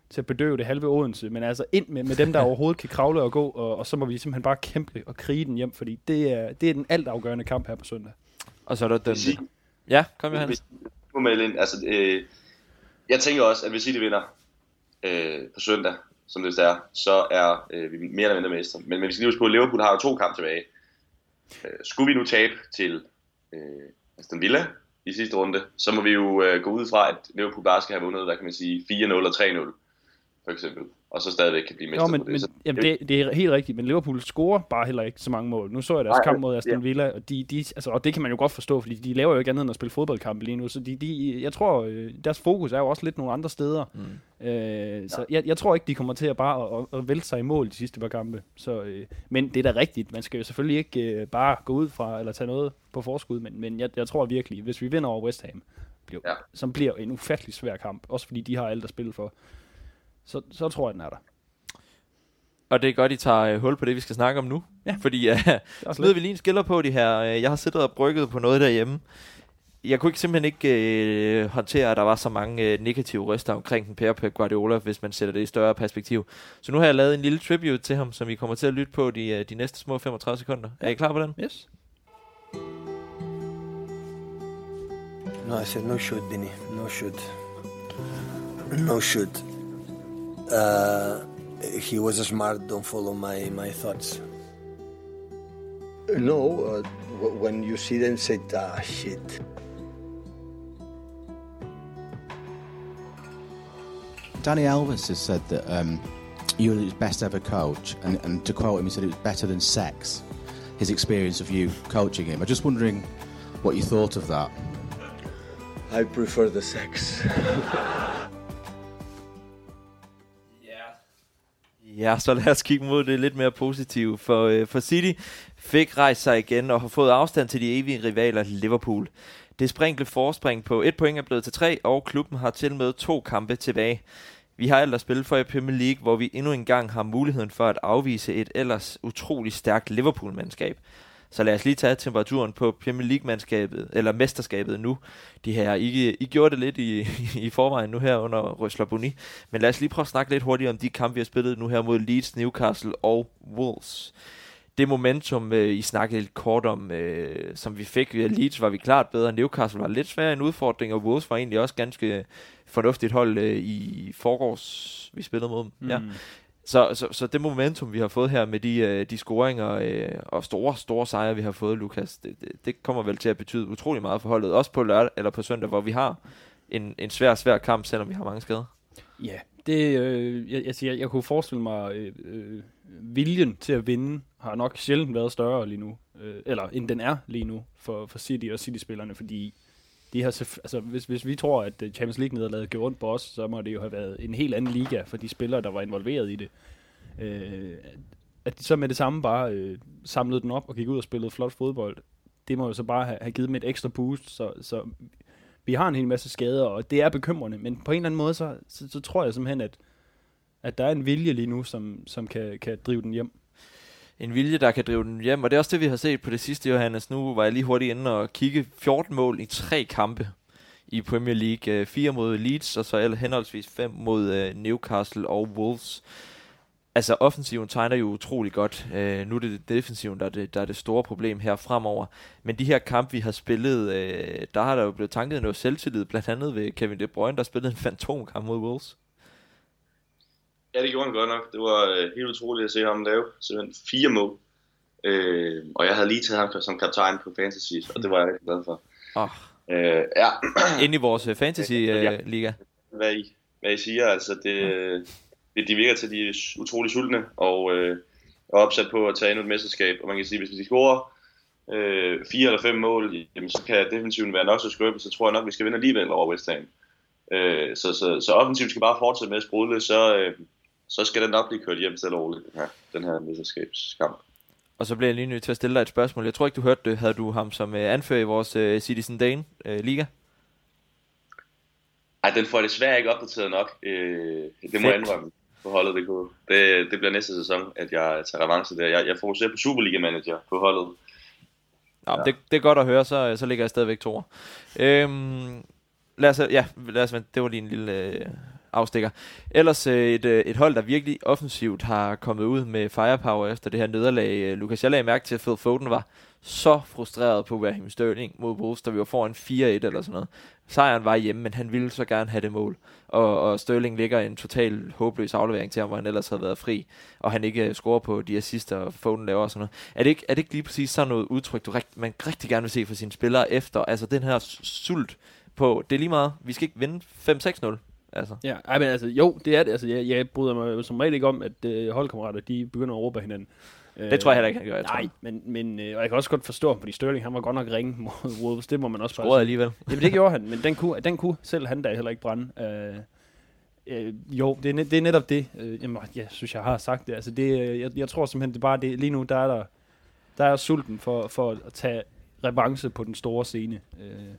til at bedøve det halve Odense. Men altså ind med, med dem, der overhovedet kan kravle og gå, og, og så må vi simpelthen bare kæmpe og krige den hjem, fordi det er, det er den altafgørende kamp her på søndag. Og så er der den... Hvis I, Ja, kom Johannes. hvis I må melde ind, altså, øh, jeg tænker også, at hvis I det vinder øh, på søndag, som det er, så er øh, vi mere eller mindre mestre. Men, men vi skal lige huske på, at Liverpool har jo to kampe tilbage. Øh, skulle vi nu tabe til øh, Aston Villa i sidste runde, så må vi jo øh, gå ud fra, at Liverpool bare skal have vundet, hvad kan man sige, 4-0 og 3-0, for eksempel. Og så stadigvæk kan blive mestre Jo, men, på det. men Så, jamen, det, det er helt rigtigt, men Liverpool scorer bare heller ikke så mange mål. Nu så jeg deres Nej, kamp mod Aston ja. Villa, og, de, de, altså, og det kan man jo godt forstå, fordi de laver jo ikke andet end at spille fodboldkampe lige nu, så de, de, jeg tror, øh, deres fokus er jo også lidt nogle andre steder. Mm. Øh, så jeg, jeg tror ikke, de kommer til at bare at, at vælte sig i mål de sidste par kampe. Så, øh, men det er da rigtigt, man skal jo selvfølgelig ikke øh, bare gå ud fra, eller tage noget på forskud, men, men jeg, jeg tror virkelig, hvis vi vinder over West Ham, bliver, Ja. som bliver en ufattelig svær kamp, også fordi de har alt at spille for. Så, så tror jeg, den er der. Og det er godt, I tager øh, hul på det, vi skal snakke om nu. Ja. Fordi uh, er smider vi lige en skiller på de her. Øh, Jeg har siddet og brygget på noget derhjemme. Jeg kunne ikke simpelthen ikke øh, håndtere, at der var så mange øh, negative røster omkring den Per Pep Guardiola, hvis man sætter det i større perspektiv. Så nu har jeg lavet en lille tribute til ham, som I kommer til at lytte på de, øh, de næste små 35 sekunder. Ja. Er I klar på den? Yes. No, I said no shoot, Vinny. No shoot. No shoot. Uh, he was smart. Don't follow my my thoughts. No, uh, when you see them, say, ah, shit. Danny Elvis has said that um, you were his best ever coach, and, and to quote him, he said it was better than sex. His experience of you coaching him. I'm just wondering what you thought of that. I prefer the sex. Ja, så lad os kigge mod det lidt mere positive. For, øh, for City fik rejst sig igen og har fået afstand til de evige rivaler Liverpool. Det sprinkle forspring på et point er blevet til tre, og klubben har til med to kampe tilbage. Vi har alt at spille for i Premier League, hvor vi endnu en gang har muligheden for at afvise et ellers utrolig stærkt Liverpool-mandskab. Så lad os lige tage temperaturen på Premier League-mandskabet, eller mesterskabet nu. De her, I, I gjorde det lidt i, i forvejen nu her under Røsler Boni. Men lad os lige prøve at snakke lidt hurtigt om de kampe, vi har spillet nu her mod Leeds, Newcastle og Wolves. Det momentum, øh, I snakkede lidt kort om, øh, som vi fik via Leeds, var vi klart bedre. Newcastle var lidt sværere en udfordring, og Wolves var egentlig også ganske fornuftigt hold øh, i forgårs, vi spillede mod dem. Mm. Ja. Så, så, så det momentum, vi har fået her med de, øh, de scoringer øh, og store, store sejre, vi har fået, Lukas, det, det, det kommer vel til at betyde utrolig meget for holdet. Også på lørdag eller på søndag, hvor vi har en, en svær, svær kamp, selvom vi har mange skader. Ja, det, øh, jeg, jeg, siger, jeg kunne forestille mig, øh, øh, viljen til at vinde har nok sjældent været større lige nu, øh, eller end den er lige nu for, for City og City-spillerne, fordi de har altså, hvis, hvis vi tror, at øh, Champions League-nederlaget gjorde ondt på os, så må det jo have været en helt anden liga for de spillere, der var involveret i det. Øh, at de så med det samme bare øh, samlede den op og gik ud og spillede flot fodbold, det må jo så bare have, have givet dem et ekstra boost, så, så vi har en hel masse skader, og det er bekymrende, men på en eller anden måde, så, så, så tror jeg simpelthen, at, at der er en vilje lige nu, som, som kan, kan drive den hjem. En vilje, der kan drive den hjem, og det er også det, vi har set på det sidste, Johannes. Nu var jeg lige hurtigt inde og kigge 14 mål i tre kampe i Premier League. Øh, fire mod Leeds, og så henholdsvis fem mod øh, Newcastle og Wolves. Altså, offensiven tegner jo utrolig godt. Øh, nu er det defensiven, der er det, der er det store problem her fremover. Men de her kampe, vi har spillet, øh, der har der jo blevet tanket noget selvtillid, blandt andet ved Kevin De Bruyne, der spillede en fantomkamp mod Wolves. Ja, det gjorde han godt nok. Det var øh, helt utroligt at se ham lave simpelthen fire mål. Øh, og jeg havde lige taget ham som kaptajn på Fantasy, og det var jeg rigtig glad for. Oh. Øh, ja, Inde i vores øh, fantasy-liga. hvad I, hvad I siger, altså det, det, de virker til, at de er utrolig sultne, og øh, er opsat på at tage endnu et mesterskab. Og man kan sige, hvis de scorer øh, fire eller fem mål, jamen, så kan defensiven være nok så skrøbet, så tror jeg nok, at vi skal vinde alligevel over West Ham. Øh, så, så, så offensiven skal bare fortsætte med at sprudle, så, øh, så skal den nok blive kørt hjem og roligt, den her, den her mesterskabskamp. Og så bliver jeg lige nødt til at stille dig et spørgsmål. Jeg tror ikke, du hørte det. Havde du ham som øh, anfører i vores øh, Citizen Dane øh, liga? Ej, den får jeg desværre ikke opdateret nok. Øh, det må Fedt. jeg indrømme på holdet. Det, kunne. det, det bliver næste sæson, at jeg tager revanche der. Jeg, jeg fokuserer på Superliga-manager på holdet. Nå, ja. det, det er godt at høre, så, så ligger jeg stadigvæk to år. Øhm, lad os, ja, lad os, det var lige en lille øh, afstikker. Ellers øh, et, øh, et hold, der virkelig offensivt har kommet ud med firepower efter det her nederlag. Øh, Lukas, jeg lagde mærke til, at Phil Foden var så frustreret på Raheem Sterling mod Wolves, da vi var foran 4-1 eller sådan noget. Sejren var hjemme, men han ville så gerne have det mål. Og, og Sterling ligger en total håbløs aflevering til ham, hvor han ellers havde været fri, og han ikke scorer på de assister, og Foden laver og sådan noget. Er det ikke, er det ikke lige præcis sådan noget udtryk, du rigt, man rigtig gerne vil se for sine spillere efter? Altså den her sult på, det er lige meget, vi skal ikke vinde 5-6-0. Altså. Ja, ej, men altså, jo, det er det. Altså, jeg, jeg bryder mig som regel ikke om, at øh, holdkammerater, de begynder at råbe hinanden. Det tror jeg heller ikke, han gør. Jeg tror, Nej, han men, men øh, og jeg kan også godt forstå ham, fordi Sterling, han var godt nok ringe mod Wolves, det må man også scorede alligevel. Jamen det gjorde han, men den kunne, den kunne selv han da heller ikke brænde. Øh, øh, jo, det er, det er netop det. Øh, jamen, jeg synes, jeg har sagt det. Altså, det øh, jeg, jeg tror simpelthen, det er bare det. Lige nu, der er der, der er sulten for, for at tage revanche på den store scene. Øh,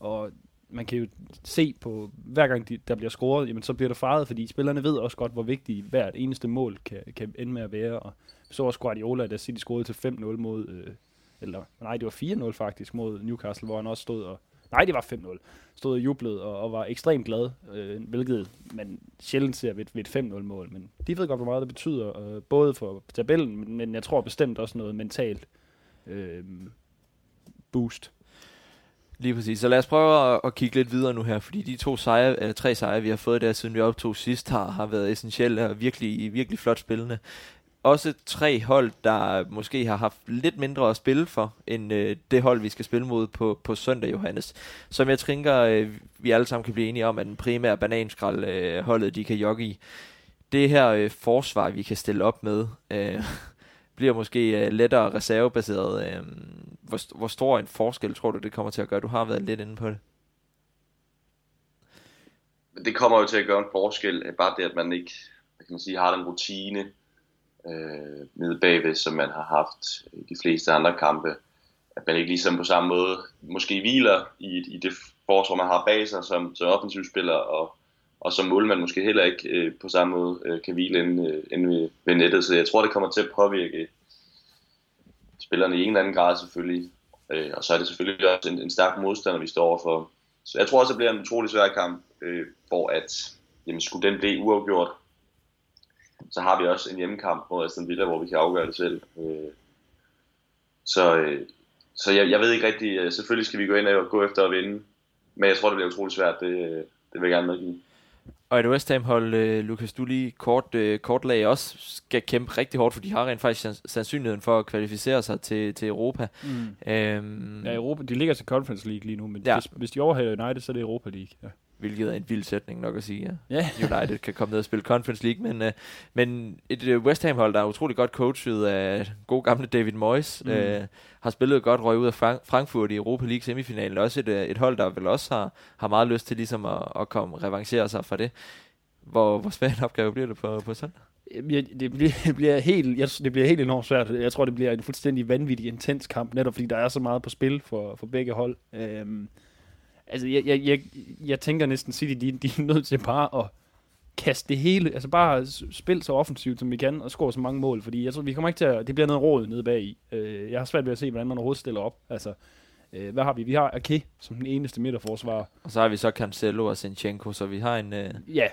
og man kan jo se på, hver gang de, der bliver scoret, jamen så bliver der fejret, fordi spillerne ved også godt, hvor vigtigt hvert eneste mål kan, kan ende med at være. Og så også Guardiola, der City scorede til 5-0 mod, øh, eller nej, det var 4-0 faktisk mod Newcastle, hvor han også stod og, nej, det var 5-0, stod og jublede og, og var ekstremt glad, øh, hvilket man sjældent ser ved, ved et 5-0-mål. Men de ved godt, hvor meget det betyder, øh, både for tabellen, men, men jeg tror bestemt også noget mentalt øh, boost. Lige præcis. Så lad os prøve at, at kigge lidt videre nu her, fordi de to sejre, eller tre sejre, vi har fået der, siden vi optog sidst, har, har været essentielle og virkelig, virkelig flot spillende. Også tre hold, der måske har haft lidt mindre at spille for, end øh, det hold, vi skal spille mod på, på søndag, Johannes. Som jeg tænker, øh, vi alle sammen kan blive enige om, at den primære bananskrald øh, holdet, de kan jogge i. Det her øh, forsvar, vi kan stille op med, øh, bliver måske øh, lettere reservebaseret. Øh, hvor, hvor stor en forskel tror du, det kommer til at gøre? Du har været lidt inde på det. Det kommer jo til at gøre en forskel, øh, bare det, at man ikke hvad kan man sige, har den rutine øh, nede bagved, som man har haft i de fleste andre kampe. At man ikke ligesom på samme måde måske hviler i, i det forsvar, man har bag sig som, som offensivspiller, og, og som målmand måske heller ikke øh, på samme måde øh, kan hvile inde, øh, inde ved nettet. Så jeg tror, det kommer til at påvirke spillerne i en eller anden grad selvfølgelig. Øh, og så er det selvfølgelig også en, en stærk modstander, vi står overfor. Så jeg tror også, det bliver en utrolig svær kamp, øh, hvor at, jamen, skulle den blive uafgjort, så har vi også en hjemmekamp mod Aston Villa, hvor vi kan afgøre det selv. Øh, så øh, så jeg, jeg ved ikke rigtigt, øh, selvfølgelig skal vi gå ind og gå efter at vinde, men jeg tror, det bliver utrolig svært, det, øh, det vil jeg gerne medgive. Og et West Ham hold, uh, Lukas, du lige kort, uh, kort lag også skal kæmpe rigtig hårdt, for de har rent faktisk sandsynligheden for at kvalificere sig til, til Europa. Mm. Um, ja, Europa, de ligger til Conference League lige nu, men ja. hvis, hvis de overhaler United, så er det Europa League. Ja hvilket er en vild sætning nok at sige. Ja. Yeah. United kan komme ned og spille Conference League, men, uh, men et uh, West Ham-hold, der er utrolig godt coachet af god gamle David Moyes, mm. uh, har spillet godt røg ud af Frank- Frankfurt i Europa League semifinalen. Også et, uh, et hold, der vel også har, har meget lyst til ligesom at, at komme revancere sig for det. Hvor, hvor svær en opgave bliver det på, på søndag? det bliver, det bliver helt, jeg, det bliver helt enormt svært. Jeg tror, det bliver en fuldstændig vanvittig intens kamp, netop fordi der er så meget på spil for, for begge hold. Øhm, altså, jeg, jeg, jeg, jeg tænker næsten, City, de, de er nødt til bare at kaste det hele, altså bare spille så offensivt, som vi kan, og score så mange mål, fordi jeg tror, vi kommer ikke til at, det bliver noget råd nede bag i. Øh, jeg har svært ved at se, hvordan man overhovedet stiller op. Altså, øh, hvad har vi? Vi har Ake som den eneste midterforsvar. Og så har vi så Cancelo og Sinchenko, så vi har en... Øh... Ja,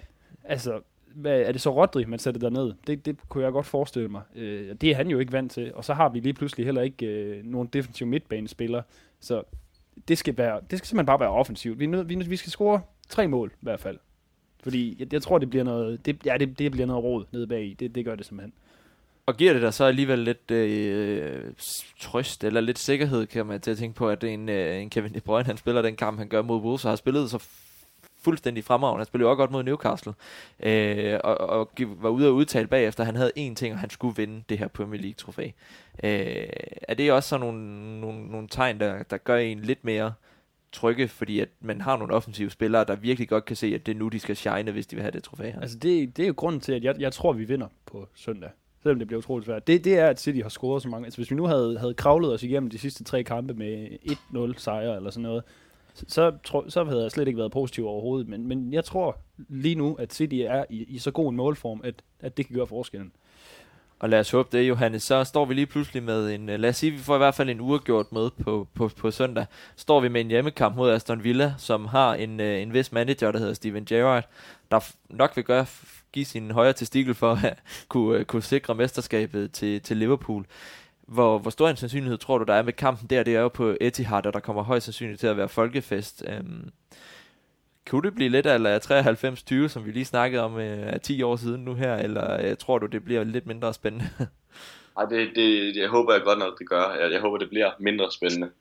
altså, hvad, er det så Rodri, man sætter der ned? Det, det kunne jeg godt forestille mig. Øh, det er han jo ikke vant til. Og så har vi lige pludselig heller ikke øh, nogen defensiv midtbanespiller. Så det skal, være, det skal simpelthen bare være offensivt. Vi, vi, vi skal score tre mål i hvert fald. Fordi jeg, jeg tror, det bliver noget, det, ja, det, det bliver noget råd nede bag det, det gør det simpelthen. Og giver det dig så alligevel lidt øh, trøst eller lidt sikkerhed, kan man til at tænke på, at en, øh, en Kevin De Bruyne, han spiller den kamp, han gør mod Wolves, og har spillet så fuldstændig fremragende. Han spillede jo også godt mod Newcastle. Øh, og, og var ude og udtale bagefter, at han havde én ting, og han skulle vinde det her Premier League-trofæ. Øh, er det også sådan nogle, nogle, nogle tegn, der, der gør en lidt mere trygge, fordi at man har nogle offensive spillere, der virkelig godt kan se, at det er nu, de skal shine, hvis de vil have det trofæ her. Altså det, det er jo grunden til, at jeg, jeg tror, vi vinder på søndag. Selvom det bliver utroligt svært. Det, det er, at City har scoret så mange. Altså hvis vi nu havde, havde kravlet os igennem de sidste tre kampe med 1-0 sejre eller sådan noget, så, så, så havde jeg slet ikke været positiv overhovedet. Men, men jeg tror lige nu, at City er i, i så god en målform, at, at det kan gøre forskellen. Og lad os håbe det, Johannes. Så står vi lige pludselig med en, øh, lad os sige, vi får i hvert fald en uregjort med på, på, på søndag. Står vi med en hjemmekamp mod Aston Villa, som har en, øh, en vis manager, der hedder Steven Gerrard, der nok vil gøre, give sin højre testikel for at kunne, øh, kunne sikre mesterskabet til, til Liverpool. Hvor, hvor stor en sandsynlighed tror du, der er med kampen der? Det er jo på Etihad, og der kommer højst sandsynligt til at være folkefest. Øhm, kunne det blive lidt eller 93-20, som vi lige snakkede om øh, 10 år siden nu her, eller øh, tror du, det bliver lidt mindre spændende? Nej, det, det, jeg håber jeg godt nok, det gør. Jeg, jeg håber, det bliver mindre spændende.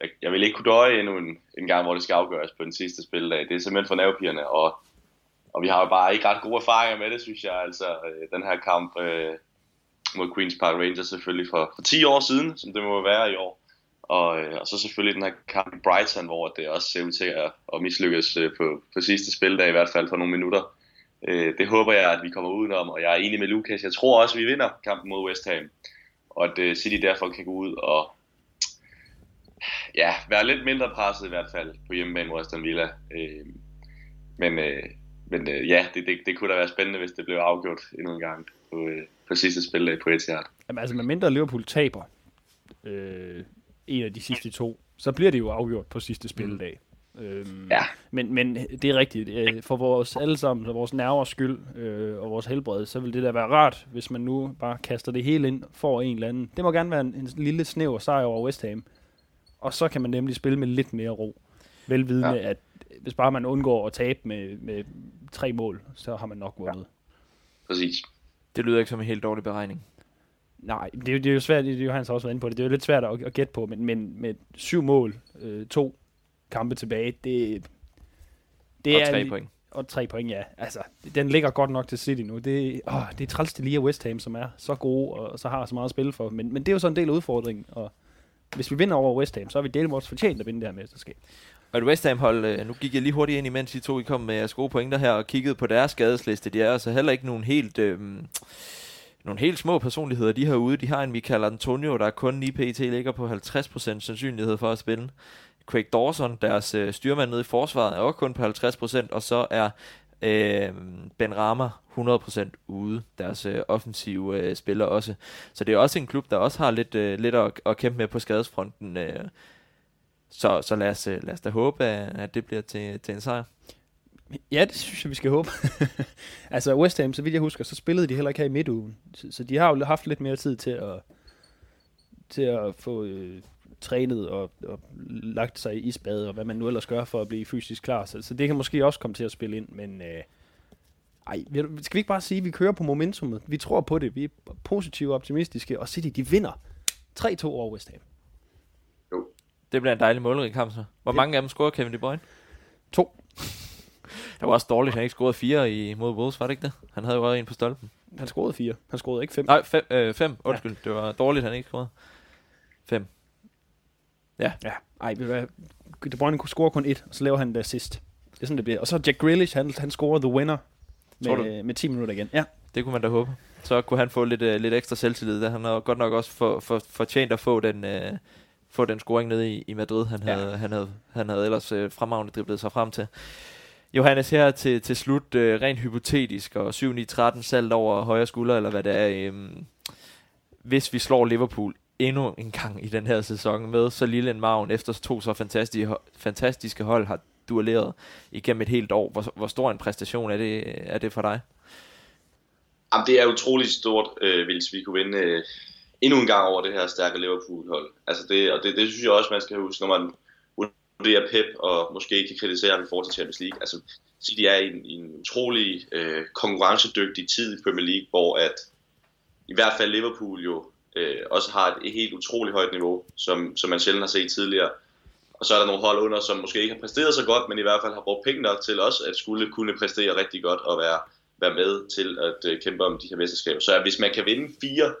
Jeg, jeg vil ikke kunne døje endnu en, en gang, hvor det skal afgøres på den sidste spildag. Det er simpelthen for nervepigerne, og, og vi har jo bare ikke ret gode erfaringer med det, synes jeg. Altså, øh, den her kamp, øh, mod Queen's Park Rangers selvfølgelig for, for 10 år siden, som det må være i år. Og, øh, og så selvfølgelig den her kamp i Brighton, hvor det også ser ud til at, at mislykkes øh, på, på sidste spildag, i hvert fald for nogle minutter. Øh, det håber jeg, at vi kommer udenom, og jeg er enig med Lukas. Jeg tror også, at vi vinder kampen mod West Ham, og at øh, City derfor kan gå ud og ja, være lidt mindre presset i hvert fald på hjemmebane mod Aston Villa. Øh, men øh, men øh, ja, det, det, det kunne da være spændende, hvis det blev afgjort endnu en gang på, øh, på sidste spildag på Etihad. Jamen altså, med mindre Liverpool taber øh, en af de sidste to, så bliver det jo afgjort på sidste spilledag. Mm. Øhm, ja. men, men det er rigtigt. Øh, for vores allesammen, for vores nervers skyld øh, og vores helbred, så vil det da være rart, hvis man nu bare kaster det hele ind for en eller anden. Det må gerne være en, en lille snæver sejr over West Ham. Og så kan man nemlig spille med lidt mere ro. Velvidende, ja. at hvis bare man undgår at tabe med, med tre mål, så har man nok vundet. Ja. Præcis. Det lyder ikke som en helt dårlig beregning. Nej, det er, det er jo svært, det er jo Hans også været inde på det, det er jo lidt svært at, at gætte på, men, men med syv mål, øh, to kampe tilbage, det, det og er... tre point. Og tre point, ja. Altså, den ligger godt nok til City nu. Det, åh, det er træls til lige West Ham, som er så gode, og så har så meget at spille for. Men, men det er jo så en del af udfordringen, og hvis vi vinder over West Ham, så har vi delt vores fortjent at vinde det her mesterskab. Og et West Ham hold, øh, nu gik jeg lige hurtigt ind, imens I to I kom med jeres gode pointer her, og kiggede på deres skadesliste. De er altså heller ikke nogen helt... Øh, nogle helt små personligheder, de her ude. De har en Michael Antonio, der kun lige PT ligger på 50% sandsynlighed for at spille. Craig Dawson, deres øh, styrmand nede i forsvaret, er også kun på 50%, og så er øh, Ben Rama 100% ude, deres øh, offensive øh, spiller også. Så det er også en klub, der også har lidt, øh, lidt at, at kæmpe med på skadesfronten. Øh. Så, så lad, os, øh, lad os da håbe, at det bliver til, til en sejr. Ja, det synes jeg, vi skal håbe. altså West Ham, så vidt jeg husker, så spillede de heller ikke her i midtugen. Så, så de har jo haft lidt mere tid til at, til at få øh, trænet og, og lagt sig i isbad, og hvad man nu ellers gør for at blive fysisk klar. Så, så det kan måske også komme til at spille ind, men... Øh, ej, skal vi ikke bare sige, at vi kører på momentummet? Vi tror på det. Vi er positive og optimistiske, og City, de vinder 3-2 over West Ham. Jo. Det bliver en dejlig målrig kamp, så. Hvor det. mange af dem scorer Kevin De Bruyne? To. Det var også dårligt, at han ikke scorede fire i, mod Wolves, var det ikke det? Han havde jo også en på stolpen. Han scorede fire. Han scorede ikke fem. Nej, fem. Øh, fem. Undskyld. Ja. Det var dårligt, at han ikke scorede. Fem. Ja. Ja. Ej, ved hvad? De Bruyne kunne score kun et, og så laver han det sidst. Det er sådan, det bliver. Og så Jack Grealish, han, han scorer the winner med, med 10 minutter igen. Ja. Det kunne man da håbe. Så kunne han få lidt, uh, lidt ekstra selvtillid. Der. Han har godt nok også for, for, fortjent at få den, uh, få den scoring nede i, i Madrid, han, ja. havde, han, havde, han havde ellers uh, fremragende driblet sig frem til. Johannes, her til, til slut, øh, rent hypotetisk, og 7-9-13 salt over højre skulder, eller hvad det er, øh, hvis vi slår Liverpool endnu en gang i den her sæson med så lille en maven, efter to så fantastiske, fantastiske hold har duelleret igennem et helt år. Hvor, hvor stor en præstation er det, er det for dig? Jamen, det er utroligt stort, øh, hvis vi kunne vinde øh, endnu en gang over det her stærke Liverpool-hold. Altså det, og det, det synes jeg også, man skal huske, når man vurderer Pep og måske ikke kan kritisere ham i forhold til Champions League. Altså, City er i en, i en utrolig øh, konkurrencedygtig tid i Premier League, hvor at i hvert fald Liverpool jo øh, også har et, helt utroligt højt niveau, som, som man sjældent har set tidligere. Og så er der nogle hold under, som måske ikke har præsteret så godt, men i hvert fald har brugt penge nok til også at skulle kunne præstere rigtig godt og være, være med til at øh, kæmpe om de her mesterskaber. Så hvis man kan vinde fire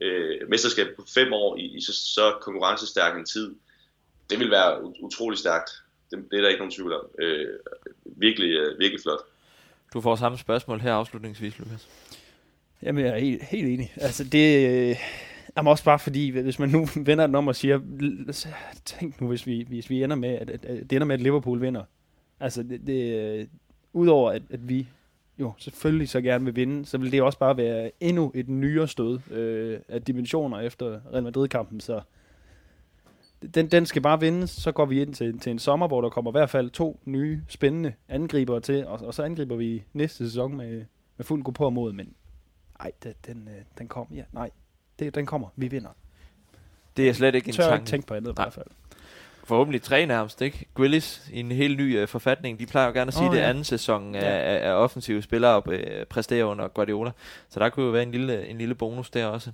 øh, mesterskaber på fem år i, i så, så konkurrencestærk en tid, det vil være utrolig stærkt. Det, det er der ikke nogen tvivl om. Øh, virkelig, øh, virkelig flot. Du får samme spørgsmål her afslutningsvis, Lukas. Jamen, jeg er helt, helt enig. Altså, det er også bare fordi, hvis man nu vender den om og siger, tænk nu, hvis vi, hvis vi ender med, at, at, at det ender med, at Liverpool vinder. Altså, det, det udover at, at vi jo selvfølgelig så gerne vil vinde, så vil det også bare være endnu et nyere stød øh, af dimensioner efter Real Madrid-kampen, så den, den skal bare vindes, så går vi ind til, til en sommer, hvor der kommer i hvert fald to nye, spændende angriber til, og, og så angriber vi næste sæson med, med fuld gå på mod, men ej, det, den, øh, den kommer, ja, nej, det, den kommer, vi vinder. Det er slet ikke en Tør tanke. ikke tænke på andet i hvert fald. Forhåbentlig tre nærmest, ikke? Willis i en helt ny uh, forfatning. De plejer jo gerne at sige, oh, ja. det anden sæson ja. af, af, offensive spillere uh, præsterer under Guardiola. Så der kunne jo være en lille, en lille bonus der også.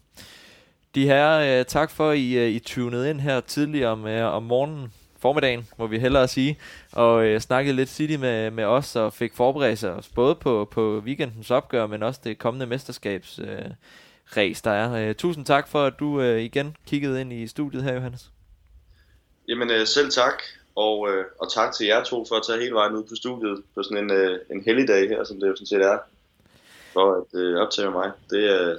De her, uh, tak for, at I, uh, I tunede ind her tidligere om, uh, om morgenen formiddagen, må vi hellere sige, og øh, snakkede lidt City med, med os, og fik forberedt os både på, på weekendens opgør, men også det kommende mesterskabs øh, race, der er. Øh, tusind tak for, at du øh, igen kiggede ind i studiet her, Johannes. Jamen øh, selv tak, og, øh, og tak til jer to for at tage hele vejen ud på studiet på sådan en, øh, en heldig dag her, som det jo sådan set er, for at øh, optage mig. Det, øh,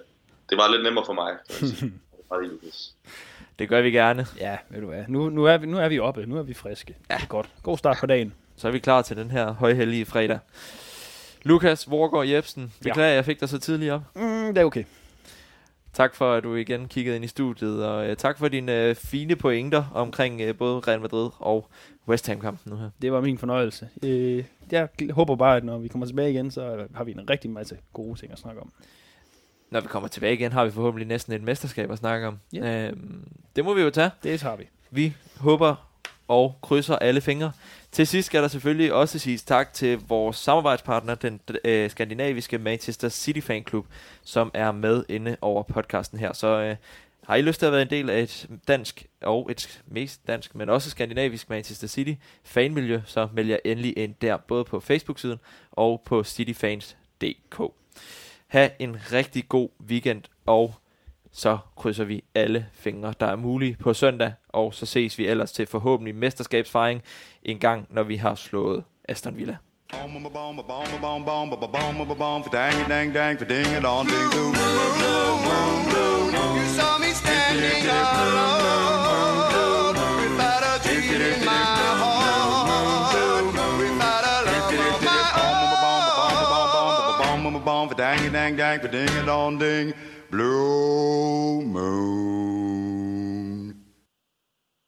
det var lidt nemmere for mig. fra dig, Lukas. Det gør vi gerne. Ja, ved du hvad. Nu, nu, er, vi, nu er vi oppe. Nu er vi friske. Ja. Det er godt. God start på dagen. Så er vi klar til den her højhellige fredag. Lukas Vorgård Jebsen, beklager, ja. jeg fik dig så tidligt op. Mm, det er okay. Tak for, at du igen kiggede ind i studiet, og uh, tak for dine uh, fine pointer omkring uh, både Real Madrid og West Ham-kampen nu her. Det var min fornøjelse. Uh, jeg håber bare, at når vi kommer tilbage igen, så har vi en rigtig masse gode ting at snakke om. Når vi kommer tilbage igen, har vi forhåbentlig næsten et mesterskab at snakke om. Yeah. Uh, det må vi jo tage. Det har vi. Vi håber og krydser alle fingre. Til sidst skal der selvfølgelig også siges tak til vores samarbejdspartner, den øh, skandinaviske Manchester City Fan Club, som er med inde over podcasten her. Så øh, har I lyst til at være en del af et dansk, og et mest dansk, men også skandinavisk Manchester City fanmiljø, så meld jer endelig ind der, både på Facebook-siden og på cityfans.dk. Ha' en rigtig god weekend, og så krydser vi alle fingre, der er mulige på søndag, og så ses vi ellers til forhåbentlig mesterskabsfejring en gang, når vi har slået Aston Villa. Dang dang dang ding dong ding blue moon.